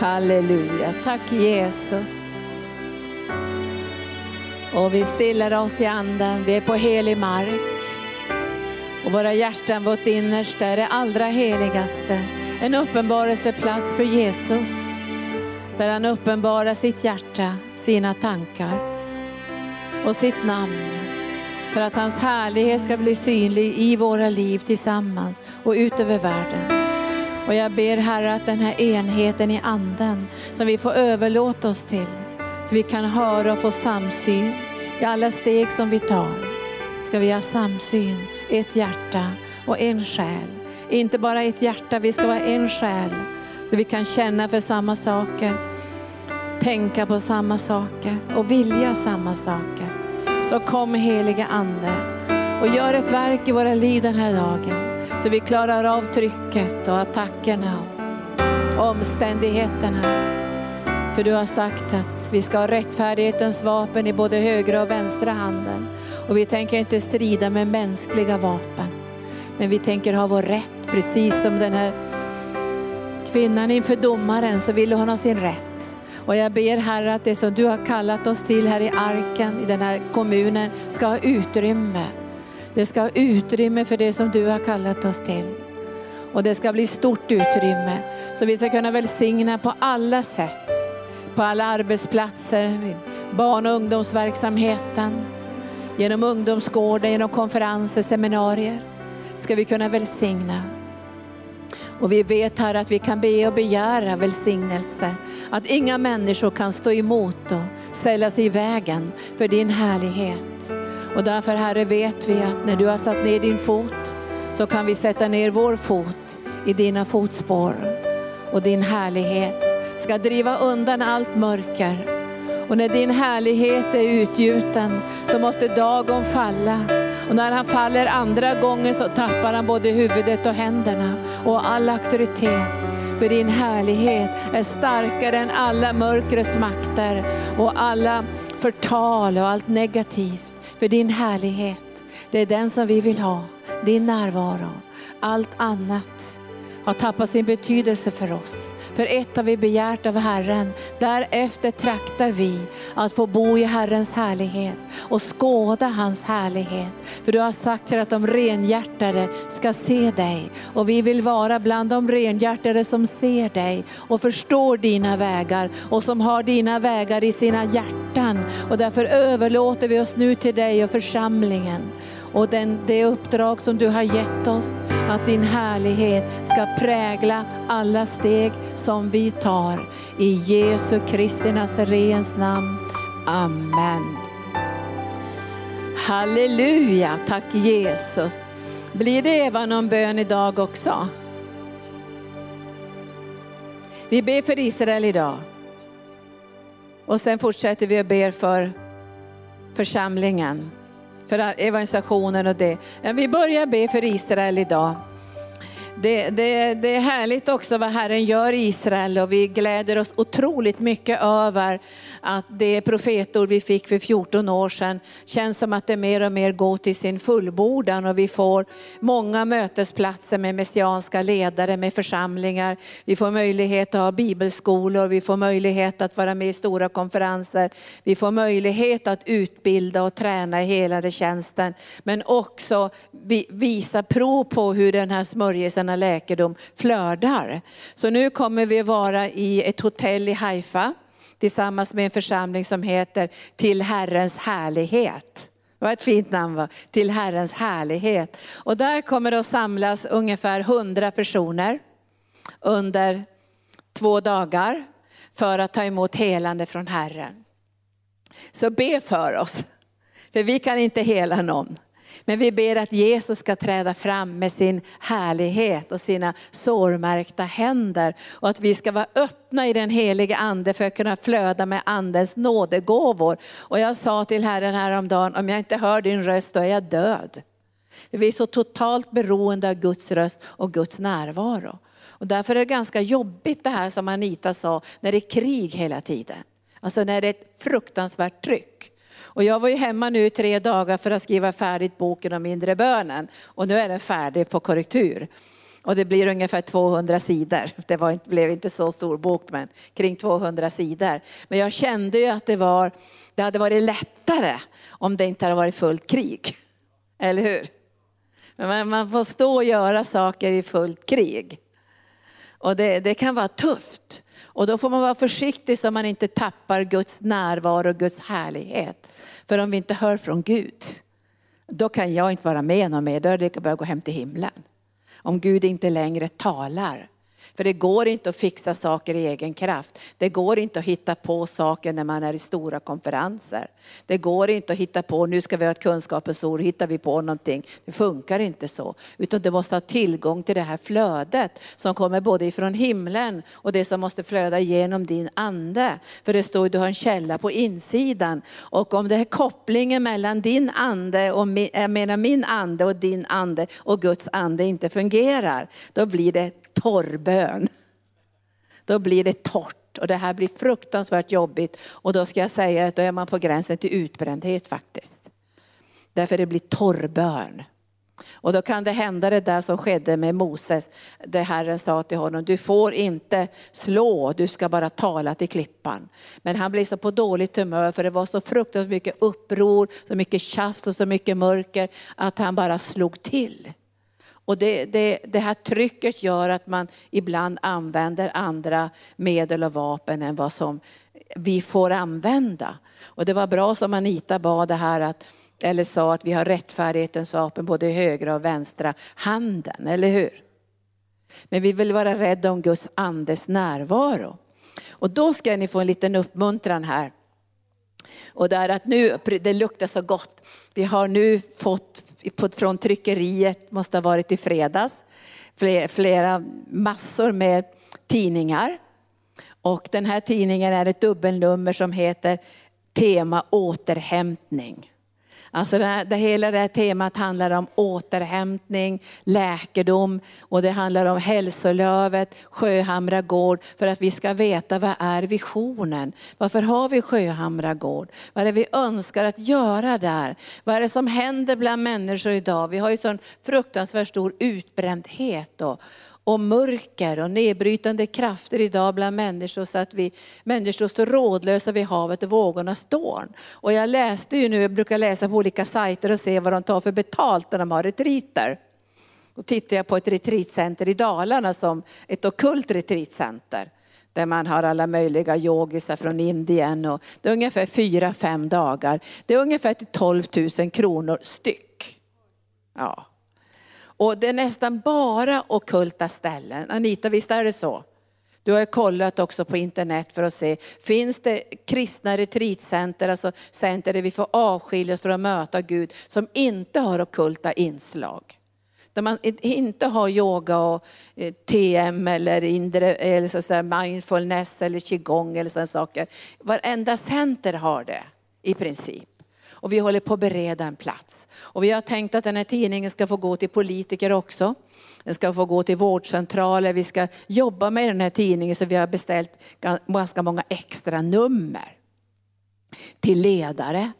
Halleluja. Tack Jesus. Och vi stillar oss i anden, vi är på helig mark. Och våra hjärtan, vårt innersta är det allra heligaste. En uppenbarelseplats för Jesus. Där han uppenbarar sitt hjärta, sina tankar och sitt namn. För att hans härlighet ska bli synlig i våra liv tillsammans och ut över världen. Och jag ber Herre att den här enheten i anden som vi får överlåta oss till, så vi kan höra och få samsyn i alla steg som vi tar. Ska vi ha samsyn, ett hjärta och en själ. Inte bara ett hjärta, vi ska vara en själ. Så vi kan känna för samma saker, tänka på samma saker och vilja samma saker. Så kom helige Ande och gör ett verk i våra liv den här dagen. Så vi klarar av trycket och attackerna och omständigheterna. För du har sagt att vi ska ha rättfärdighetens vapen i både högra och vänstra handen. Och vi tänker inte strida med mänskliga vapen. Men vi tänker ha vår rätt, precis som den här kvinnan inför domaren så ville hon ha sin rätt. Och jag ber Herre att det som du har kallat oss till här i arken, i den här kommunen, ska ha utrymme. Det ska ha utrymme för det som du har kallat oss till. Och det ska bli stort utrymme. Så vi ska kunna välsigna på alla sätt. På alla arbetsplatser, barn och ungdomsverksamheten, genom ungdomsgården, genom konferenser, seminarier. Ska vi kunna välsigna. Och vi vet här att vi kan be och begära välsignelse. Att inga människor kan stå emot och ställa sig i vägen för din härlighet. Och därför Herre vet vi att när du har satt ner din fot så kan vi sätta ner vår fot i dina fotspår. Och din härlighet ska driva undan allt mörker. Och när din härlighet är utgjuten så måste dagen falla. Och när han faller andra gången så tappar han både huvudet och händerna och all auktoritet. För din härlighet är starkare än alla mörkrets makter och alla förtal och allt negativt. För din härlighet, det är den som vi vill ha. Din närvaro. Allt annat har tappat sin betydelse för oss. För ett har vi begärt av Herren. Därefter traktar vi att få bo i Herrens härlighet och skåda hans härlighet. För du har sagt att de renhjärtade ska se dig. Och vi vill vara bland de renhjärtade som ser dig och förstår dina vägar och som har dina vägar i sina hjärtan. Och därför överlåter vi oss nu till dig och församlingen och den, det uppdrag som du har gett oss, att din härlighet ska prägla alla steg som vi tar. I Jesu Kristi Nazarens namn. Amen. Halleluja, tack Jesus. Blir det Eva någon bön idag också? Vi ber för Israel idag. Och sen fortsätter vi att be för församlingen för evangelisationen och det. Men Vi börjar be för Israel idag. Det, det, det, är härligt också vad Herren gör i Israel och vi gläder oss otroligt mycket över att det profetord vi fick för 14 år sedan känns som att det mer och mer går till sin fullbordan och vi får många mötesplatser med messianska ledare, med församlingar. Vi får möjlighet att ha bibelskolor, vi får möjlighet att vara med i stora konferenser. Vi får möjlighet att utbilda och träna i hela tjänsten men också visa prov på hur den här smörjelsen denna läkedom flödar. Så nu kommer vi vara i ett hotell i Haifa tillsammans med en församling som heter Till Herrens härlighet. Det var ett fint namn va? Till Herrens härlighet. Och där kommer det att samlas ungefär 100 personer under två dagar för att ta emot helande från Herren. Så be för oss, för vi kan inte hela någon. Men vi ber att Jesus ska träda fram med sin härlighet och sina sårmärkta händer. Och att vi ska vara öppna i den heliga ande för att kunna flöda med andens nådegåvor. Och jag sa till Herren häromdagen, om jag inte hör din röst då är jag död. Vi är så totalt beroende av Guds röst och Guds närvaro. Och därför är det ganska jobbigt det här som Anita sa, när det är krig hela tiden. Alltså när det är ett fruktansvärt tryck. Och jag var ju hemma nu i tre dagar för att skriva färdigt boken om inre bönen. Och nu är den färdig på korrektur. Och det blir ungefär 200 sidor. Det var, blev inte så stor bok men kring 200 sidor. Men jag kände ju att det, var, det hade varit lättare om det inte hade varit fullt krig. Eller hur? Men man- man får stå och göra saker i fullt krig. Och det, det kan vara tufft. Och då får man vara försiktig så man inte tappar Guds närvaro och Guds härlighet. För om vi inte hör från Gud, då kan jag inte vara med någon mer. Då är det lika bra att gå hem till himlen. Om Gud inte längre talar. För det går inte att fixa saker i egen kraft. Det går inte att hitta på saker när man är i stora konferenser. Det går inte att hitta på, nu ska vi ha ett kunskapens ord, hittar vi på någonting. Det funkar inte så. Utan du måste ha tillgång till det här flödet som kommer både ifrån himlen och det som måste flöda genom din ande. För det står du har en källa på insidan. Och om det är kopplingen mellan din ande och min, jag menar min ande och din ande och Guds ande inte fungerar, då blir det torrbön. Då blir det torrt och det här blir fruktansvärt jobbigt. Och då ska jag säga att då är man på gränsen till utbrändhet faktiskt. Därför det blir torrbön. Och då kan det hända det där som skedde med Moses. Det Herren sa till honom, du får inte slå, du ska bara tala till klippan. Men han blev så på dåligt humör för det var så fruktansvärt mycket uppror, så mycket tjafs och så mycket mörker att han bara slog till. Och det, det, det här trycket gör att man ibland använder andra medel och vapen än vad som vi får använda. Och det var bra som Anita bad det här att, eller sa att vi har rättfärdighetens vapen både i högra och vänstra handen, eller hur? Men vi vill vara rädda om Guds andes närvaro. Och då ska ni få en liten uppmuntran här. Och det är att nu, det luktar så gott. Vi har nu fått från tryckeriet, måste ha varit i fredags, flera massor med tidningar. Och den här tidningen är ett dubbelnummer som heter Tema återhämtning. Alltså det, här, det hela det här temat handlar om återhämtning, läkedom och det handlar om hälsolövet, Sjöhamra gård för att vi ska veta vad är visionen. Varför har vi Sjöhamra gård? Vad är det vi önskar att göra där? Vad är det som händer bland människor idag? Vi har ju sån fruktansvärt stor utbrändhet Då och mörker och nedbrytande krafter idag bland människor så att vi människor står rådlösa vid havet och vågornas dån. Och jag läste ju nu, jag brukar läsa på olika sajter och se vad de tar för betalt när de har retriter. Då tittar jag på ett retreatcenter i Dalarna som ett ockult retreatcenter. Där man har alla möjliga yogisar från Indien. Och det är ungefär fyra, fem dagar. Det är ungefär till 12 000 kronor styck. Ja. Och det är nästan bara okulta ställen. Anita, visst är det så? Du har ju kollat också på internet för att se, finns det kristna retreatcenter, alltså center där vi får avskiljas för att möta Gud, som inte har okulta inslag? Där man inte har yoga och eh, TM eller, indre, eller så att säga mindfulness eller qigong eller sådana saker. Varenda center har det i princip. Och vi håller på att bereda en plats. Och vi har tänkt att den här tidningen ska få gå till politiker också. Den ska få gå till vårdcentraler. Vi ska jobba med den här tidningen så vi har beställt ganska många extra nummer. Till ledare.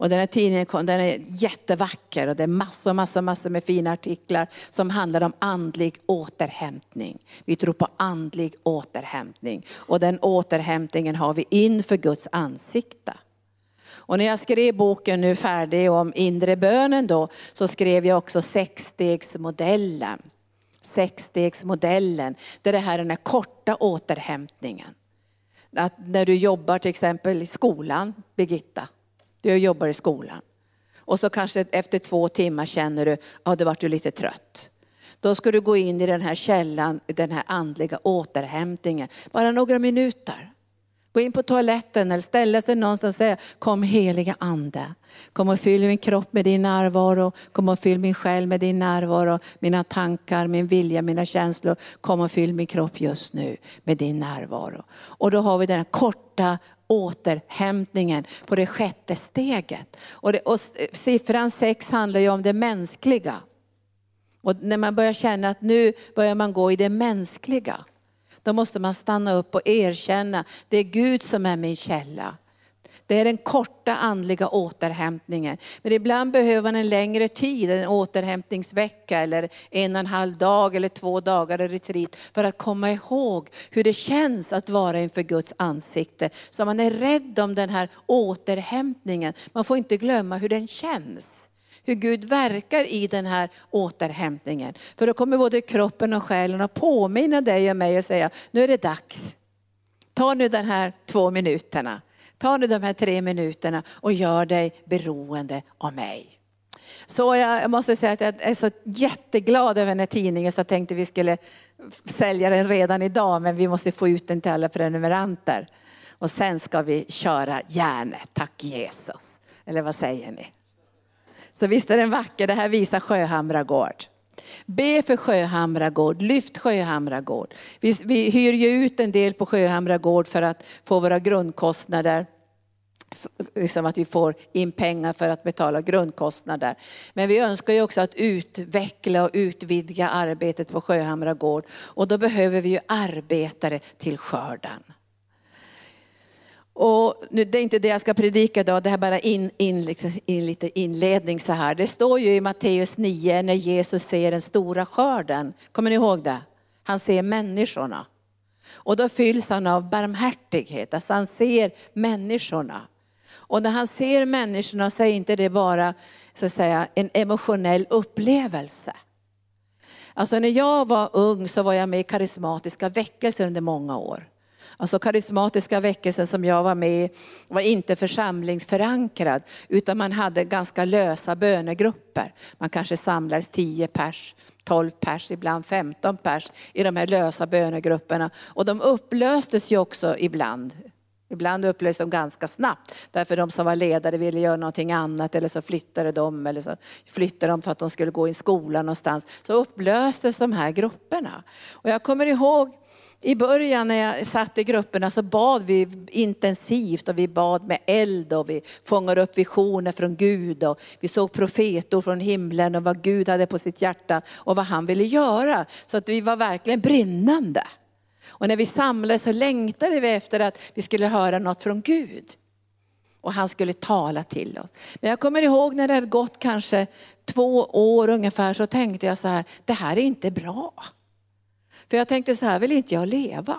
Och den här tidningen den är jättevacker och det är massor, massor, massor med fina artiklar som handlar om andlig återhämtning. Vi tror på andlig återhämtning och den återhämtningen har vi inför Guds ansikte. Och när jag skrev boken nu färdig om inre bönen då, så skrev jag också sexstegsmodellen. Sexstegsmodellen, det är det här den här korta återhämtningen. Att när du jobbar till exempel i skolan, Birgitta, du jobbar i skolan. Och så kanske efter två timmar känner du, ja det vart du lite trött. Då ska du gå in i den här källan, den här andliga återhämtningen. Bara några minuter. Gå in på toaletten eller ställa sig någonstans och säga, kom heliga ande. Kom och fyll min kropp med din närvaro. Kom och fyll min själ med din närvaro. Mina tankar, min vilja, mina känslor. Kom och fyll min kropp just nu med din närvaro. Och då har vi den här korta återhämtningen på det sjätte steget. Och, det, och siffran sex handlar ju om det mänskliga. Och när man börjar känna att nu börjar man gå i det mänskliga. Då måste man stanna upp och erkänna, det är Gud som är min källa. Det är den korta andliga återhämtningen. Men ibland behöver man en längre tid, en återhämtningsvecka eller en och en halv dag eller två dagar i retreat för att komma ihåg hur det känns att vara inför Guds ansikte. Så man är rädd om den här återhämtningen. Man får inte glömma hur den känns. Hur Gud verkar i den här återhämtningen. För då kommer både kroppen och själen att påminna dig och mig och säga, nu är det dags. Ta nu de här två minuterna Ta nu de här tre minuterna och gör dig beroende av mig. Så jag måste säga att jag är så jätteglad över den här tidningen så jag tänkte vi skulle sälja den redan idag men vi måste få ut den till alla prenumeranter. Och sen ska vi köra järnet, tack Jesus. Eller vad säger ni? Så visst är den vacker, det här visar Sjöhamra gård. Be för Sjöhamra gård, lyft Sjöhamra gård. Vi, vi hyr ju ut en del på Sjöhamra gård för att få våra grundkostnader liksom att vi får in pengar för att betala grundkostnader. Men vi önskar ju också att utveckla och utvidga arbetet på Sjöhamra gård. Och då behöver vi ju arbetare till skörden. Och nu, det är inte det jag ska predika idag, det här är bara in, in, liksom, in, lite inledning så här. Det står ju i Matteus 9 när Jesus ser den stora skörden. Kommer ni ihåg det? Han ser människorna. Och då fylls han av barmhärtighet, alltså han ser människorna. Och när han ser människorna så är inte det bara så att säga, en emotionell upplevelse. Alltså när jag var ung så var jag med i karismatiska väckelser under många år. Alltså karismatiska väckelsen som jag var med i var inte församlingsförankrad utan man hade ganska lösa bönegrupper. Man kanske samlades 10 pers, 12 pers, ibland 15 pers i de här lösa bönegrupperna. Och de upplöstes ju också ibland Ibland upplöstes de ganska snabbt därför de som var ledare ville göra någonting annat eller så flyttade de eller så flyttade de för att de skulle gå i skolan någonstans. Så upplöstes de här grupperna. Och jag kommer ihåg i början när jag satt i grupperna så bad vi intensivt och vi bad med eld och vi fångade upp visioner från Gud och vi såg profetor från himlen och vad Gud hade på sitt hjärta och vad han ville göra. Så att vi var verkligen brinnande. Och när vi samlades så längtade vi efter att vi skulle höra något från Gud. Och han skulle tala till oss. Men jag kommer ihåg när det hade gått kanske två år ungefär så tänkte jag så här, det här är inte bra. För jag tänkte så här vill inte jag leva.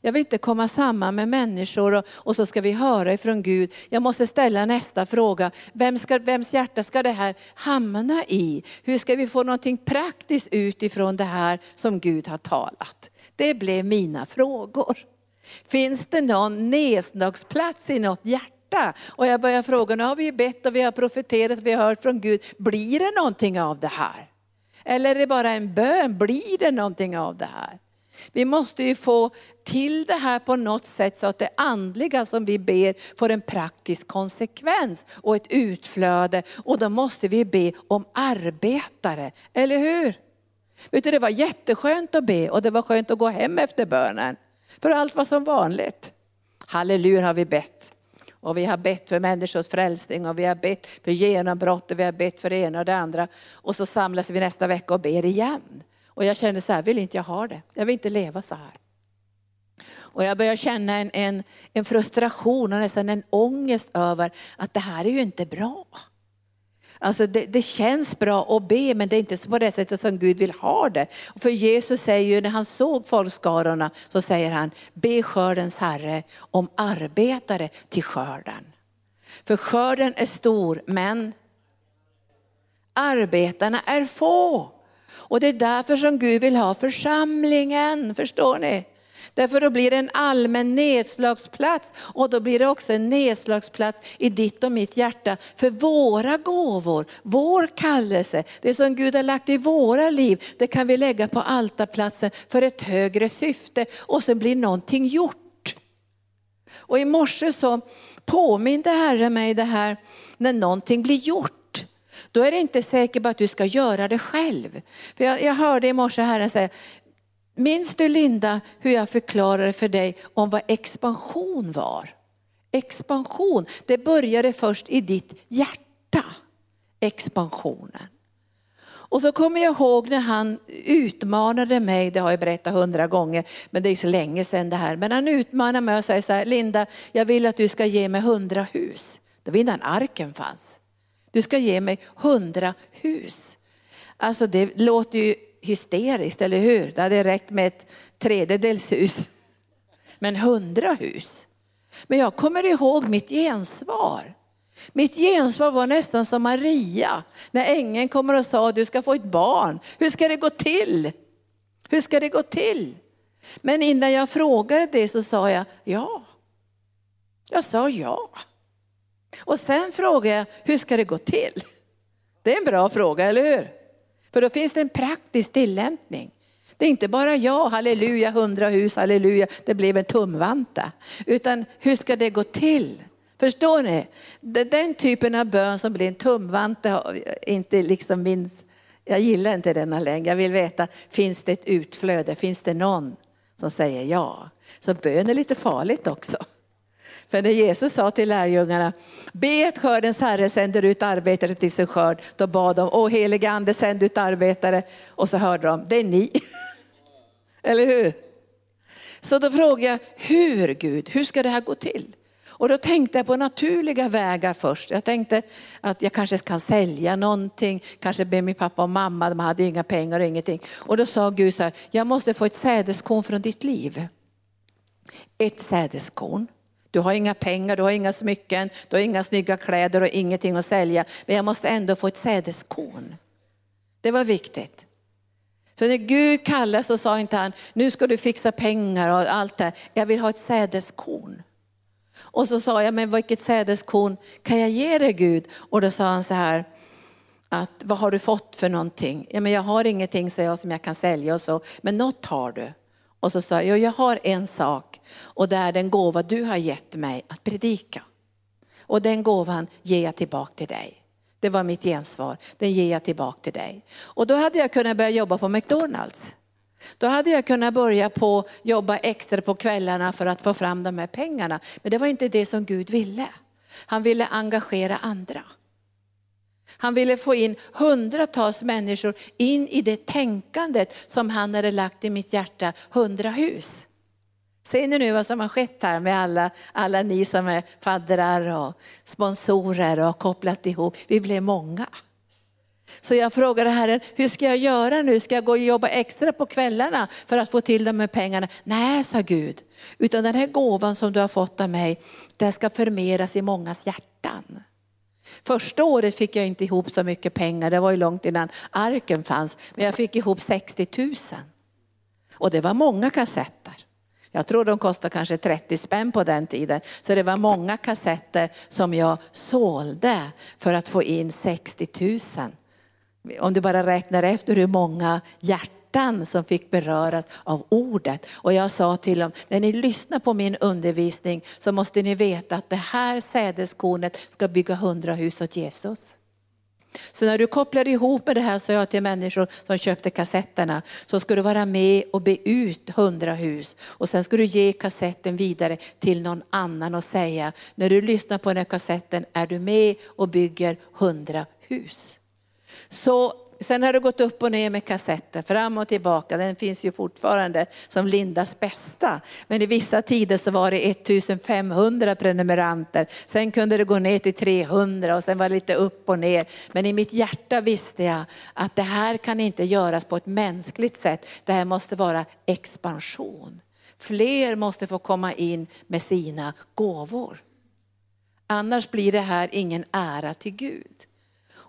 Jag vill inte komma samman med människor och, och, så ska vi höra ifrån Gud. Jag måste ställa nästa fråga. Vem ska, vems hjärta ska det här hamna i? Hur ska vi få någonting praktiskt utifrån det här som Gud har talat? Det blev mina frågor. Finns det någon nedslagsplats i något hjärta? Och jag börjar fråga, nu har vi bett och vi har profeterat, vi har hört från Gud. Blir det någonting av det här? Eller är det bara en bön? Blir det någonting av det här? Vi måste ju få till det här på något sätt så att det andliga som vi ber får en praktisk konsekvens och ett utflöde. Och då måste vi be om arbetare, eller hur? Vet du, det var jätteskönt att be och det var skönt att gå hem efter bönen. För allt var som vanligt. Halleluja har vi bett. Och vi har bett för människors frälsning och vi har bett för genombrott och vi har bett för det ena och det andra. Och så samlas vi nästa vecka och ber igen. Och jag kände så här, vill inte jag ha det. Jag vill inte leva så här. Och jag börjar känna en, en, en frustration och nästan en ångest över att det här är ju inte bra. Alltså det, det, känns bra att be men det är inte på det sättet som Gud vill ha det. För Jesus säger ju när han såg folkskarorna så säger han, be skördens Herre om arbetare till skörden. För skörden är stor men arbetarna är få. Och det är därför som Gud vill ha församlingen, förstår ni? Därför då blir det en allmän nedslagsplats och då blir det också en nedslagsplats i ditt och mitt hjärta för våra gåvor, vår kallelse, det som Gud har lagt i våra liv, det kan vi lägga på altarplatsen för ett högre syfte och så blir någonting gjort. Och i morse så påminde Herren mig det här, när någonting blir gjort, då är det inte säkert att du ska göra det själv. För jag, jag hörde i morse Herren säga, Minns du Linda hur jag förklarade för dig om vad expansion var? Expansion, det började först i ditt hjärta. Expansionen. Och så kommer jag ihåg när han utmanade mig, det har jag berättat hundra gånger, men det är så länge sedan det här. Men han utmanade mig och säger så här, Linda, jag vill att du ska ge mig hundra hus. Det var innan arken fanns. Du ska ge mig hundra hus. Alltså det låter ju hysteriskt, eller hur? Det hade räckt med ett tredjedels hus. Men hundra hus. Men jag kommer ihåg mitt gensvar. Mitt gensvar var nästan som Maria när ängeln kommer och sa du ska få ett barn. Hur ska det gå till? Hur ska det gå till? Men innan jag frågade det så sa jag ja. Jag sa ja. Och sen frågar jag hur ska det gå till? Det är en bra fråga, eller hur? För då finns det en praktisk tillämpning. Det är inte bara jag, halleluja, hundra hus, halleluja, det blev en tumvanta. Utan hur ska det gå till? Förstår ni? Den typen av bön som blir en tumvante, inte liksom min, jag gillar inte denna längre. Jag vill veta, finns det ett utflöde? Finns det någon som säger ja? Så bön är lite farligt också. För när Jesus sa till lärjungarna, be att skördens herre sänder ut arbetare till sin skörd. Då bad de, åh helige ande sänd ut arbetare. Och så hörde de, det är ni. Eller hur? Så då frågade jag, hur Gud, hur ska det här gå till? Och då tänkte jag på naturliga vägar först. Jag tänkte att jag kanske kan sälja någonting, kanske be min pappa och mamma, de hade inga pengar och ingenting. Och då sa Gud så här, jag måste få ett sädeskorn från ditt liv. Ett sädeskorn. Du har inga pengar, du har inga smycken, du har inga snygga kläder och ingenting att sälja. Men jag måste ändå få ett sädeskorn. Det var viktigt. För när Gud kallade så sa inte han, nu ska du fixa pengar och allt det. Jag vill ha ett sädeskorn. Och så sa jag, men vilket sädeskorn kan jag ge dig Gud? Och då sa han så här, att vad har du fått för någonting? Ja, men jag har ingenting säger jag, som jag kan sälja och så, men något har du. Och så sa jag, jag har en sak och det är den gåva du har gett mig att predika. Och den gåvan ger jag tillbaka till dig. Det var mitt gensvar, den ger jag tillbaka till dig. Och då hade jag kunnat börja jobba på McDonalds. Då hade jag kunnat börja på jobba extra på kvällarna för att få fram de här pengarna. Men det var inte det som Gud ville. Han ville engagera andra. Han ville få in hundratals människor in i det tänkandet som han hade lagt i mitt hjärta, hundra hus. Ser ni nu vad som har skett här med alla, alla ni som är faddrar och sponsorer och har kopplat ihop. Vi blev många. Så jag frågade Herren, hur ska jag göra nu? Ska jag gå och jobba extra på kvällarna för att få till de här pengarna? Nej, sa Gud. Utan den här gåvan som du har fått av mig, den ska förmeras i mångas hjärtan. Första året fick jag inte ihop så mycket pengar, det var ju långt innan arken fanns. Men jag fick ihop 60 000. Och det var många kassetter. Jag tror de kostade kanske 30 spänn på den tiden. Så det var många kassetter som jag sålde för att få in 60 000. Om du bara räknar efter hur många hjärtan som fick beröras av ordet. Och jag sa till dem, när ni lyssnar på min undervisning så måste ni veta att det här sädeskornet ska bygga hundra hus åt Jesus. Så när du kopplar ihop med det här, sa jag till människor som köpte kassetterna, så ska du vara med och be ut hundra hus. Och sen ska du ge kassetten vidare till någon annan och säga, när du lyssnar på den här kassetten är du med och bygger hundra hus. Så Sen har det gått upp och ner med kassetter, fram och tillbaka. Den finns ju fortfarande som Lindas bästa. Men i vissa tider så var det 1500 prenumeranter. Sen kunde det gå ner till 300 och sen var det lite upp och ner. Men i mitt hjärta visste jag att det här kan inte göras på ett mänskligt sätt. Det här måste vara expansion. Fler måste få komma in med sina gåvor. Annars blir det här ingen ära till Gud.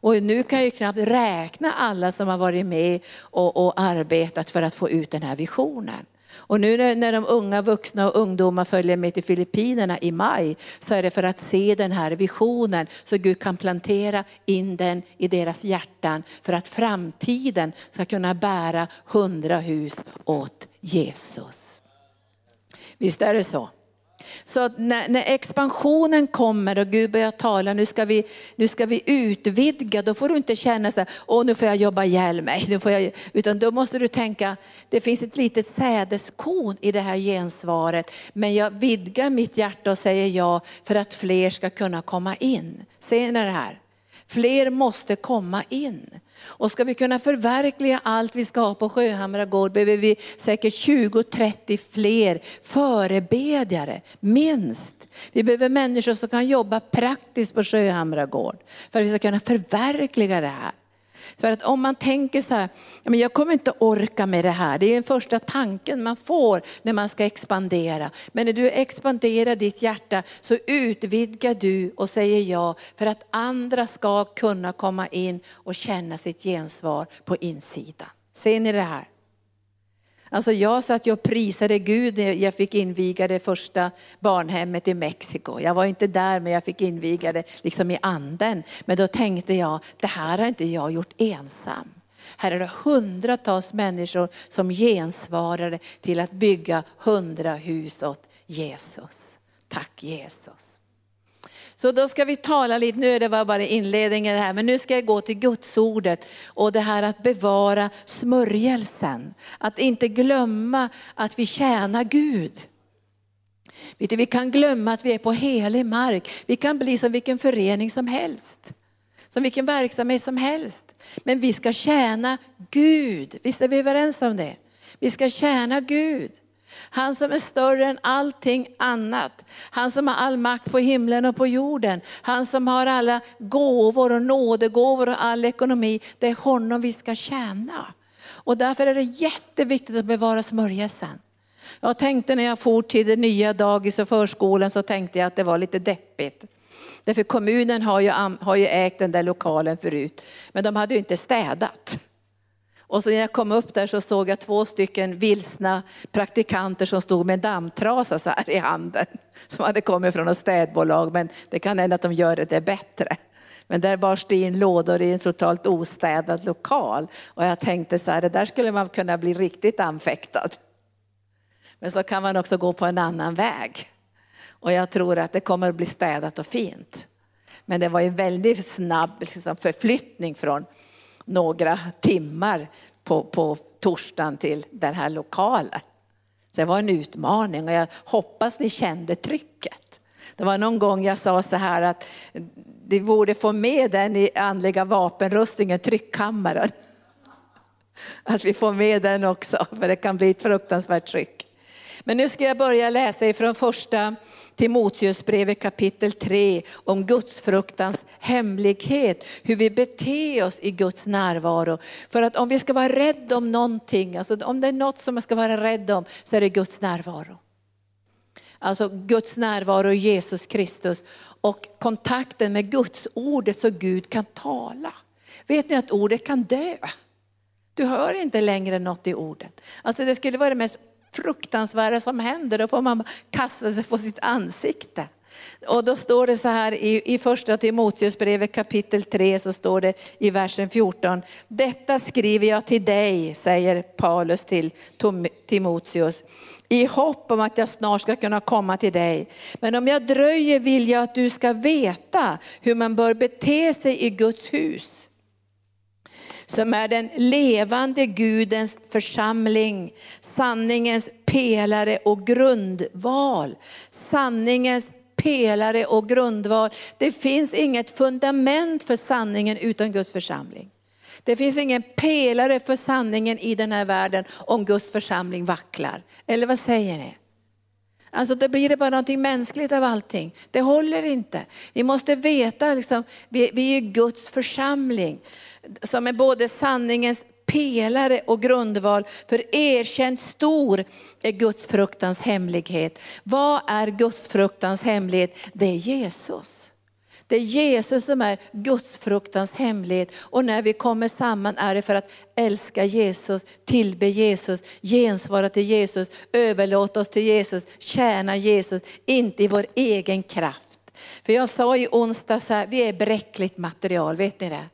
Och nu kan jag ju knappt räkna alla som har varit med och, och arbetat för att få ut den här visionen. Och nu när, när de unga vuxna och ungdomar följer med till Filippinerna i maj så är det för att se den här visionen så Gud kan plantera in den i deras hjärtan för att framtiden ska kunna bära hundra hus åt Jesus. Visst är det så? Så när, när, expansionen kommer och Gud börjar tala, nu ska, vi, nu ska vi utvidga, då får du inte känna så här, åh nu får jag jobba ihjäl mig. Nu får jag, utan då måste du tänka, det finns ett litet sädeskorn i det här gensvaret, men jag vidgar mitt hjärta och säger ja för att fler ska kunna komma in. Ser ni det här? Fler måste komma in. Och ska vi kunna förverkliga allt vi ska ha på Sjöhamra gård behöver vi säkert 20-30 fler förebedjare, minst. Vi behöver människor som kan jobba praktiskt på Sjöhamra gård för att vi ska kunna förverkliga det här. För att om man tänker så här, jag kommer inte orka med det här. Det är den första tanken man får när man ska expandera. Men när du expanderar ditt hjärta så utvidgar du och säger ja för att andra ska kunna komma in och känna sitt gensvar på insidan. Ser ni det här? Alltså jag satt och prisade Gud när jag fick inviga det första barnhemmet i Mexiko. Jag var inte där men jag fick inviga det liksom i anden. Men då tänkte jag, det här har inte jag gjort ensam. Här är det hundratals människor som gensvarade till att bygga hundra hus åt Jesus. Tack Jesus. Så då ska vi tala lite, nu är det bara inledningen här, men nu ska jag gå till Gudsordet och det här att bevara smörjelsen. Att inte glömma att vi tjänar Gud. Vet du, vi kan glömma att vi är på helig mark. Vi kan bli som vilken förening som helst. Som vilken verksamhet som helst. Men vi ska tjäna Gud. Visst är vi överens om det? Vi ska tjäna Gud. Han som är större än allting annat. Han som har all makt på himlen och på jorden. Han som har alla gåvor och nådegåvor och all ekonomi. Det är honom vi ska tjäna. Och därför är det jätteviktigt att bevara smörjelsen. Jag tänkte när jag for till det nya dagis och förskolan så tänkte jag att det var lite deppigt. Därför kommunen har ju, har ju ägt den där lokalen förut. Men de hade ju inte städat. Och så när jag kom upp där så såg jag två stycken vilsna praktikanter som stod med en dammtrasa så här i handen. Som hade kommit från ett städbolag, men det kan hända att de gör det bättre. Men där bars det in lådor i en totalt ostädad lokal. Och jag tänkte så här, det där skulle man kunna bli riktigt anfäktad. Men så kan man också gå på en annan väg. Och jag tror att det kommer att bli städat och fint. Men det var en väldigt snabb liksom, förflyttning från några timmar på, på torsdagen till den här lokalen. Så det var en utmaning och jag hoppas ni kände trycket. Det var någon gång jag sa så här att det borde få med den i andliga vapenrustningen, tryckkammaren. Att vi får med den också, för det kan bli ett fruktansvärt tryck. Men nu ska jag börja läsa ifrån första Timoteusbrevet kapitel 3 om gudsfruktans hemlighet, hur vi beter oss i Guds närvaro. För att om vi ska vara rädda om någonting, alltså om det är något som man ska vara rädd om så är det Guds närvaro. Alltså Guds närvaro i Jesus Kristus och kontakten med Guds ordet så Gud kan tala. Vet ni att ordet kan dö? Du hör inte längre något i ordet. Alltså det skulle vara det mest fruktansvärda som händer, då får man kasta sig på sitt ansikte. Och då står det så här i, i första Timoteusbrevet kapitel 3 så står det i versen 14. Detta skriver jag till dig, säger Paulus till Timoteus, i hopp om att jag snart ska kunna komma till dig. Men om jag dröjer vill jag att du ska veta hur man bör bete sig i Guds hus som är den levande Gudens församling, sanningens pelare och grundval. Sanningens pelare och grundval. Det finns inget fundament för sanningen utan Guds församling. Det finns ingen pelare för sanningen i den här världen om Guds församling vacklar. Eller vad säger ni? Alltså då blir det bara någonting mänskligt av allting. Det håller inte. Vi måste veta, liksom, vi, vi är Guds församling som är både sanningens pelare och grundval. För erkänt stor är Guds fruktans hemlighet. Vad är Guds fruktans hemlighet? Det är Jesus. Det är Jesus som är Guds fruktans hemlighet. Och när vi kommer samman är det för att älska Jesus, tillbe Jesus, gensvara till Jesus, överlåta oss till Jesus, tjäna Jesus, inte i vår egen kraft. För jag sa i onsdag så här, vi är bräckligt material, vet ni det?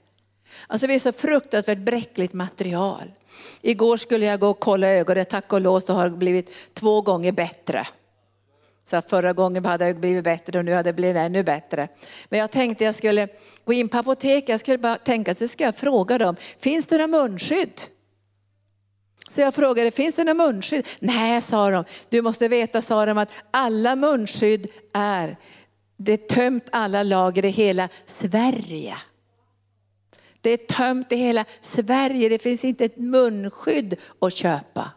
Alltså vi är så fruktansvärt bräckligt material. Igår skulle jag gå och kolla ögonen, tack och lov så har det blivit två gånger bättre. Så förra gången hade det blivit bättre och nu hade det blivit ännu bättre. Men jag tänkte jag skulle gå in på apoteket, jag skulle bara tänka så ska jag fråga dem, finns det några munskydd? Så jag frågade, finns det några munskydd? Nej, sa de. Du måste veta, sa de, att alla munskydd är, det är tömt alla lager i hela Sverige. Det är tömt i hela Sverige, det finns inte ett munskydd att köpa.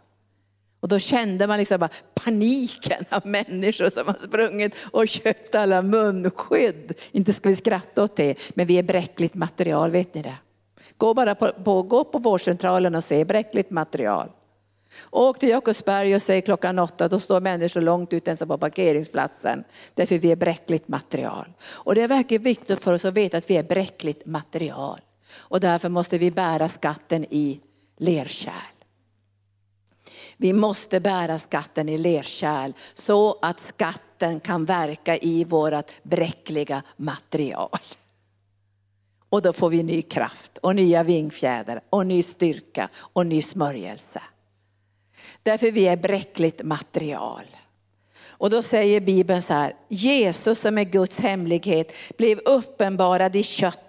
Och då kände man liksom bara paniken av människor som har sprungit och köpt alla munskydd. Inte ska vi skratta åt det, men vi är bräckligt material, vet ni det? Gå bara på, på, gå på vårdcentralen och se bräckligt material. Åk till Jakobsberg och säg klockan åtta, då står människor långt ut ens på parkeringsplatsen. Därför vi är bräckligt material. Och det är verkligen viktigt för oss att veta att vi är bräckligt material. Och därför måste vi bära skatten i lerkärl. Vi måste bära skatten i lerkärl så att skatten kan verka i vårt bräckliga material. Och då får vi ny kraft och nya vingfjädrar och ny styrka och ny smörjelse. Därför vi är bräckligt material. Och då säger Bibeln så här, Jesus som är Guds hemlighet blev uppenbarad i kött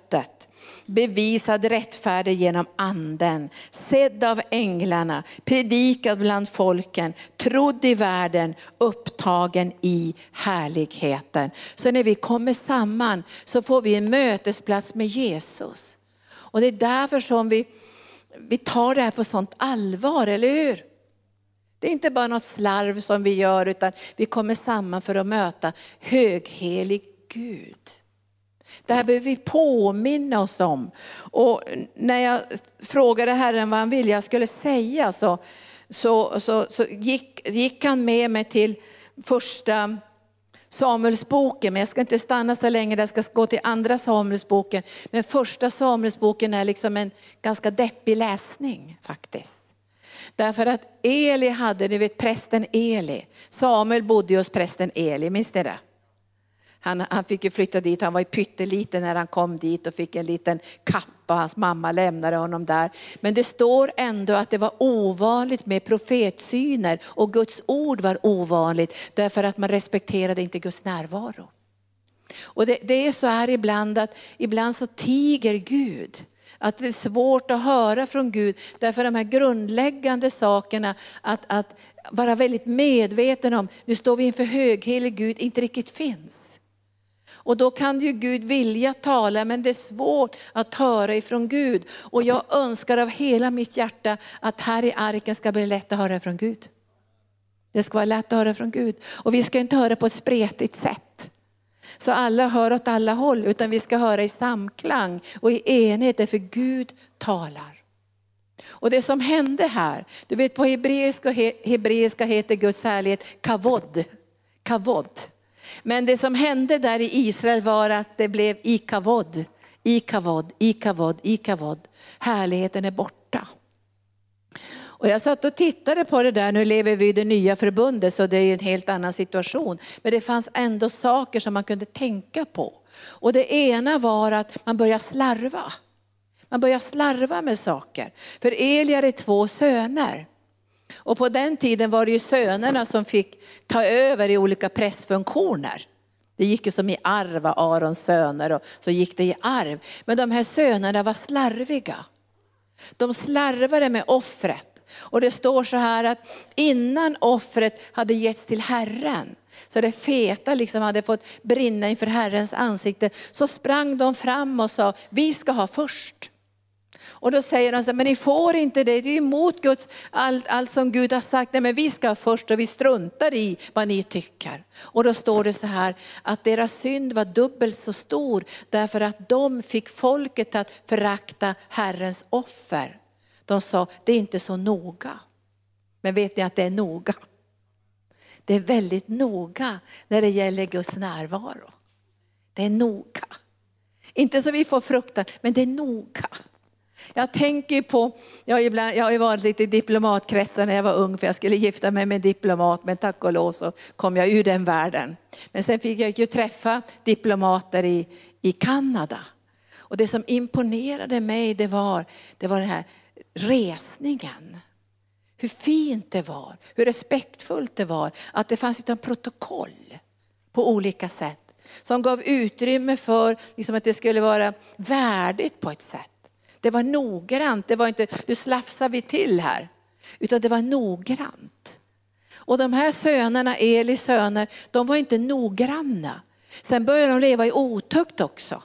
bevisad rättfärdig genom anden, sedd av änglarna, predikad bland folken, trodd i världen, upptagen i härligheten. Så när vi kommer samman så får vi en mötesplats med Jesus. Och det är därför som vi, vi tar det här på sånt allvar, eller hur? Det är inte bara något slarv som vi gör utan vi kommer samman för att möta höghelig Gud. Det här behöver vi påminna oss om. Och när jag frågade Herren vad han ville jag skulle säga så, så, så, så gick, gick han med mig till första Samuelsboken, men jag ska inte stanna så länge, jag ska gå till andra Samuelsboken. Men första Samuelsboken är liksom en ganska deppig läsning faktiskt. Därför att Eli hade, ni vet prästen Eli, Samuel bodde hos prästen Eli, minns ni det? Han, han fick ju flytta dit, han var ju pytteliten när han kom dit och fick en liten kappa, hans mamma lämnade honom där. Men det står ändå att det var ovanligt med profetsyner och Guds ord var ovanligt därför att man respekterade inte Guds närvaro. Och det, det är så här ibland att ibland så tiger Gud. Att det är svårt att höra från Gud. Därför de här grundläggande sakerna, att, att vara väldigt medveten om, nu står vi inför höghelig Gud, inte riktigt finns. Och då kan ju Gud vilja tala men det är svårt att höra ifrån Gud. Och jag önskar av hela mitt hjärta att här i arken ska bli lätt att höra från Gud. Det ska vara lätt att höra från Gud. Och vi ska inte höra på ett spretigt sätt. Så alla hör åt alla håll, utan vi ska höra i samklang och i enhet, därför Gud talar. Och det som hände här, du vet på hebreiska, hebreiska heter Guds härlighet kavod. kavod. Men det som hände där i Israel var att det blev ikavod, ikavod, ikavod, ikavod. Härligheten är borta. Och jag satt och tittade på det där, nu lever vi i det nya förbundet så det är en helt annan situation. Men det fanns ändå saker som man kunde tänka på. Och det ena var att man började slarva. Man började slarva med saker. För Eliar hade två söner. Och på den tiden var det ju sönerna som fick ta över i olika prästfunktioner. Det gick ju som i arv, Arons söner och så gick det i arv. Men de här sönerna var slarviga. De slarvade med offret. Och det står så här att innan offret hade getts till Herren, så det feta liksom hade fått brinna inför Herrens ansikte, så sprang de fram och sa, vi ska ha först. Och då säger de så men ni får inte det, det är emot Guds, allt, allt som Gud har sagt. Nej men vi ska först och vi struntar i vad ni tycker. Och då står det så här att deras synd var dubbelt så stor därför att de fick folket att förakta Herrens offer. De sa, det är inte så noga. Men vet ni att det är noga? Det är väldigt noga när det gäller Guds närvaro. Det är noga. Inte så vi får fruktan, men det är noga. Jag tänker på, jag har, ibland, jag har ju varit lite i diplomatkretsar när jag var ung för jag skulle gifta mig med en diplomat men tack och lov så kom jag ur den världen. Men sen fick jag ju träffa diplomater i, i Kanada. Och det som imponerade mig det var, det var den här resningen. Hur fint det var, hur respektfullt det var, att det fanns ett protokoll på olika sätt. Som gav utrymme för liksom att det skulle vara värdigt på ett sätt. Det var noggrant, det var inte nu slafsar vi till här. Utan det var noggrant. Och de här sönerna, Elis söner, de var inte noggranna. Sen började de leva i otukt också.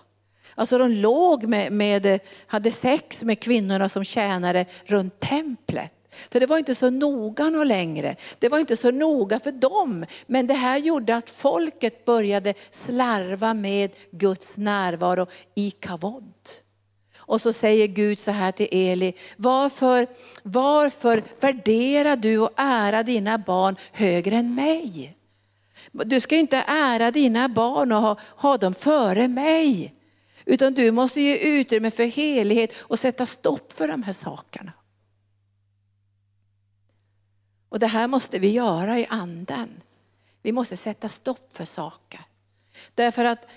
Alltså de låg med, med, hade sex med kvinnorna som tjänade runt templet. För det var inte så noga någon längre. Det var inte så noga för dem. Men det här gjorde att folket började slarva med Guds närvaro i kavod. Och så säger Gud så här till Eli, varför, varför värderar du och ära dina barn högre än mig? Du ska inte ära dina barn och ha, ha dem före mig. Utan du måste ge utrymme för helighet och sätta stopp för de här sakerna. Och det här måste vi göra i anden. Vi måste sätta stopp för saker. Därför att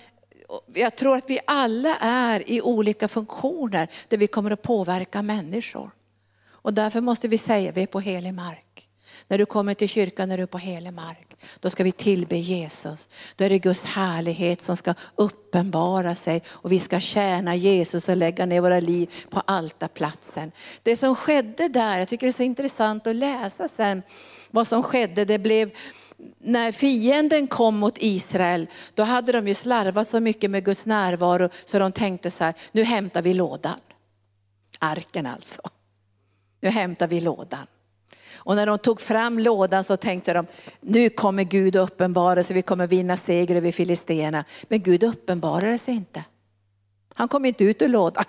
jag tror att vi alla är i olika funktioner där vi kommer att påverka människor. Och därför måste vi säga, vi är på helig mark. När du kommer till kyrkan är du på helig mark. Då ska vi tillbe Jesus. Då är det Guds härlighet som ska uppenbara sig och vi ska tjäna Jesus och lägga ner våra liv på altarplatsen. Det som skedde där, jag tycker det är så intressant att läsa sen vad som skedde. Det blev när fienden kom mot Israel, då hade de ju slarvat så mycket med Guds närvaro så de tänkte så här, nu hämtar vi lådan. Arken alltså. Nu hämtar vi lådan. Och när de tog fram lådan så tänkte de, nu kommer Gud uppenbara sig, vi kommer vinna seger över filisterna. Men Gud uppenbarade sig inte. Han kom inte ut ur lådan.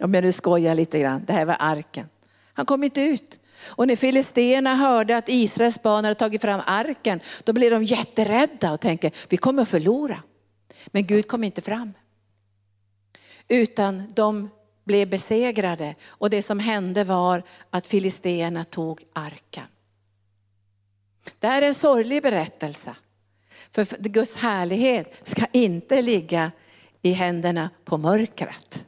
Om jag nu skojar lite grann, det här var arken. Han kom inte ut. Och när filisterna hörde att Israels barn hade tagit fram arken, då blev de jätterädda och tänkte, vi kommer att förlora. Men Gud kom inte fram. Utan de blev besegrade och det som hände var att filisterna tog arken. Det här är en sorglig berättelse. För Guds härlighet ska inte ligga i händerna på mörkret.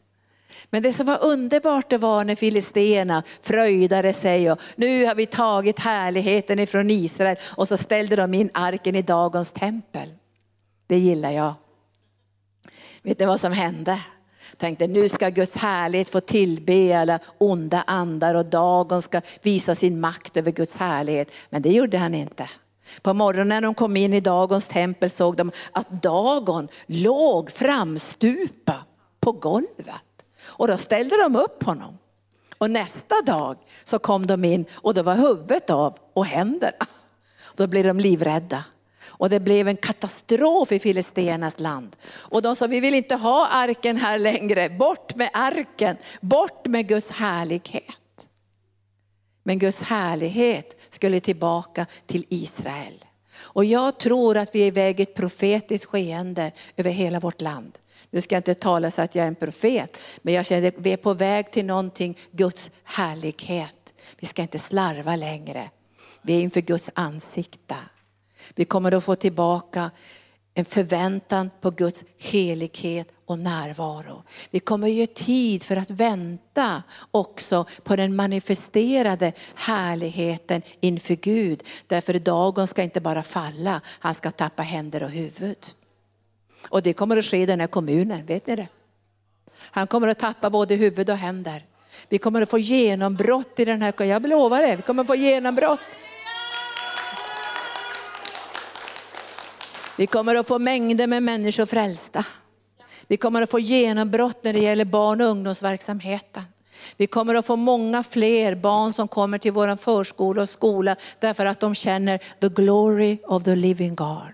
Men det som var underbart det var när filisterna fröjdade sig och nu har vi tagit härligheten ifrån Israel och så ställde de in arken i Dagons tempel. Det gillar jag. Vet ni vad som hände? tänkte nu ska Guds härlighet få tillbe alla onda andar och Dagon ska visa sin makt över Guds härlighet. Men det gjorde han inte. På morgonen när de kom in i Dagons tempel såg de att Dagon låg framstupa på golvet. Och då ställde de upp honom. Och nästa dag så kom de in och då var huvudet av och händerna. Då blev de livrädda. Och det blev en katastrof i Filistenas land. Och de sa, vi vill inte ha arken här längre. Bort med arken, bort med Guds härlighet. Men Guds härlighet skulle tillbaka till Israel. Och jag tror att vi är iväg ett profetiskt skeende över hela vårt land. Nu ska jag inte tala så att jag är en profet, men jag känner att vi är på väg till någonting, Guds härlighet. Vi ska inte slarva längre. Vi är inför Guds ansikte. Vi kommer att få tillbaka en förväntan på Guds helighet och närvaro. Vi kommer att ge tid för att vänta också på den manifesterade härligheten inför Gud. Därför dagen ska inte bara falla, han ska tappa händer och huvud. Och det kommer att ske i den här kommunen, vet ni det? Han kommer att tappa både huvud och händer. Vi kommer att få genombrott i den här, jag lovar det, vi kommer att få genombrott. Vi kommer att få mängder med människor frälsta. Vi kommer att få genombrott när det gäller barn och ungdomsverksamheten. Vi kommer att få många fler barn som kommer till vår förskola och skola därför att de känner the glory of the living God.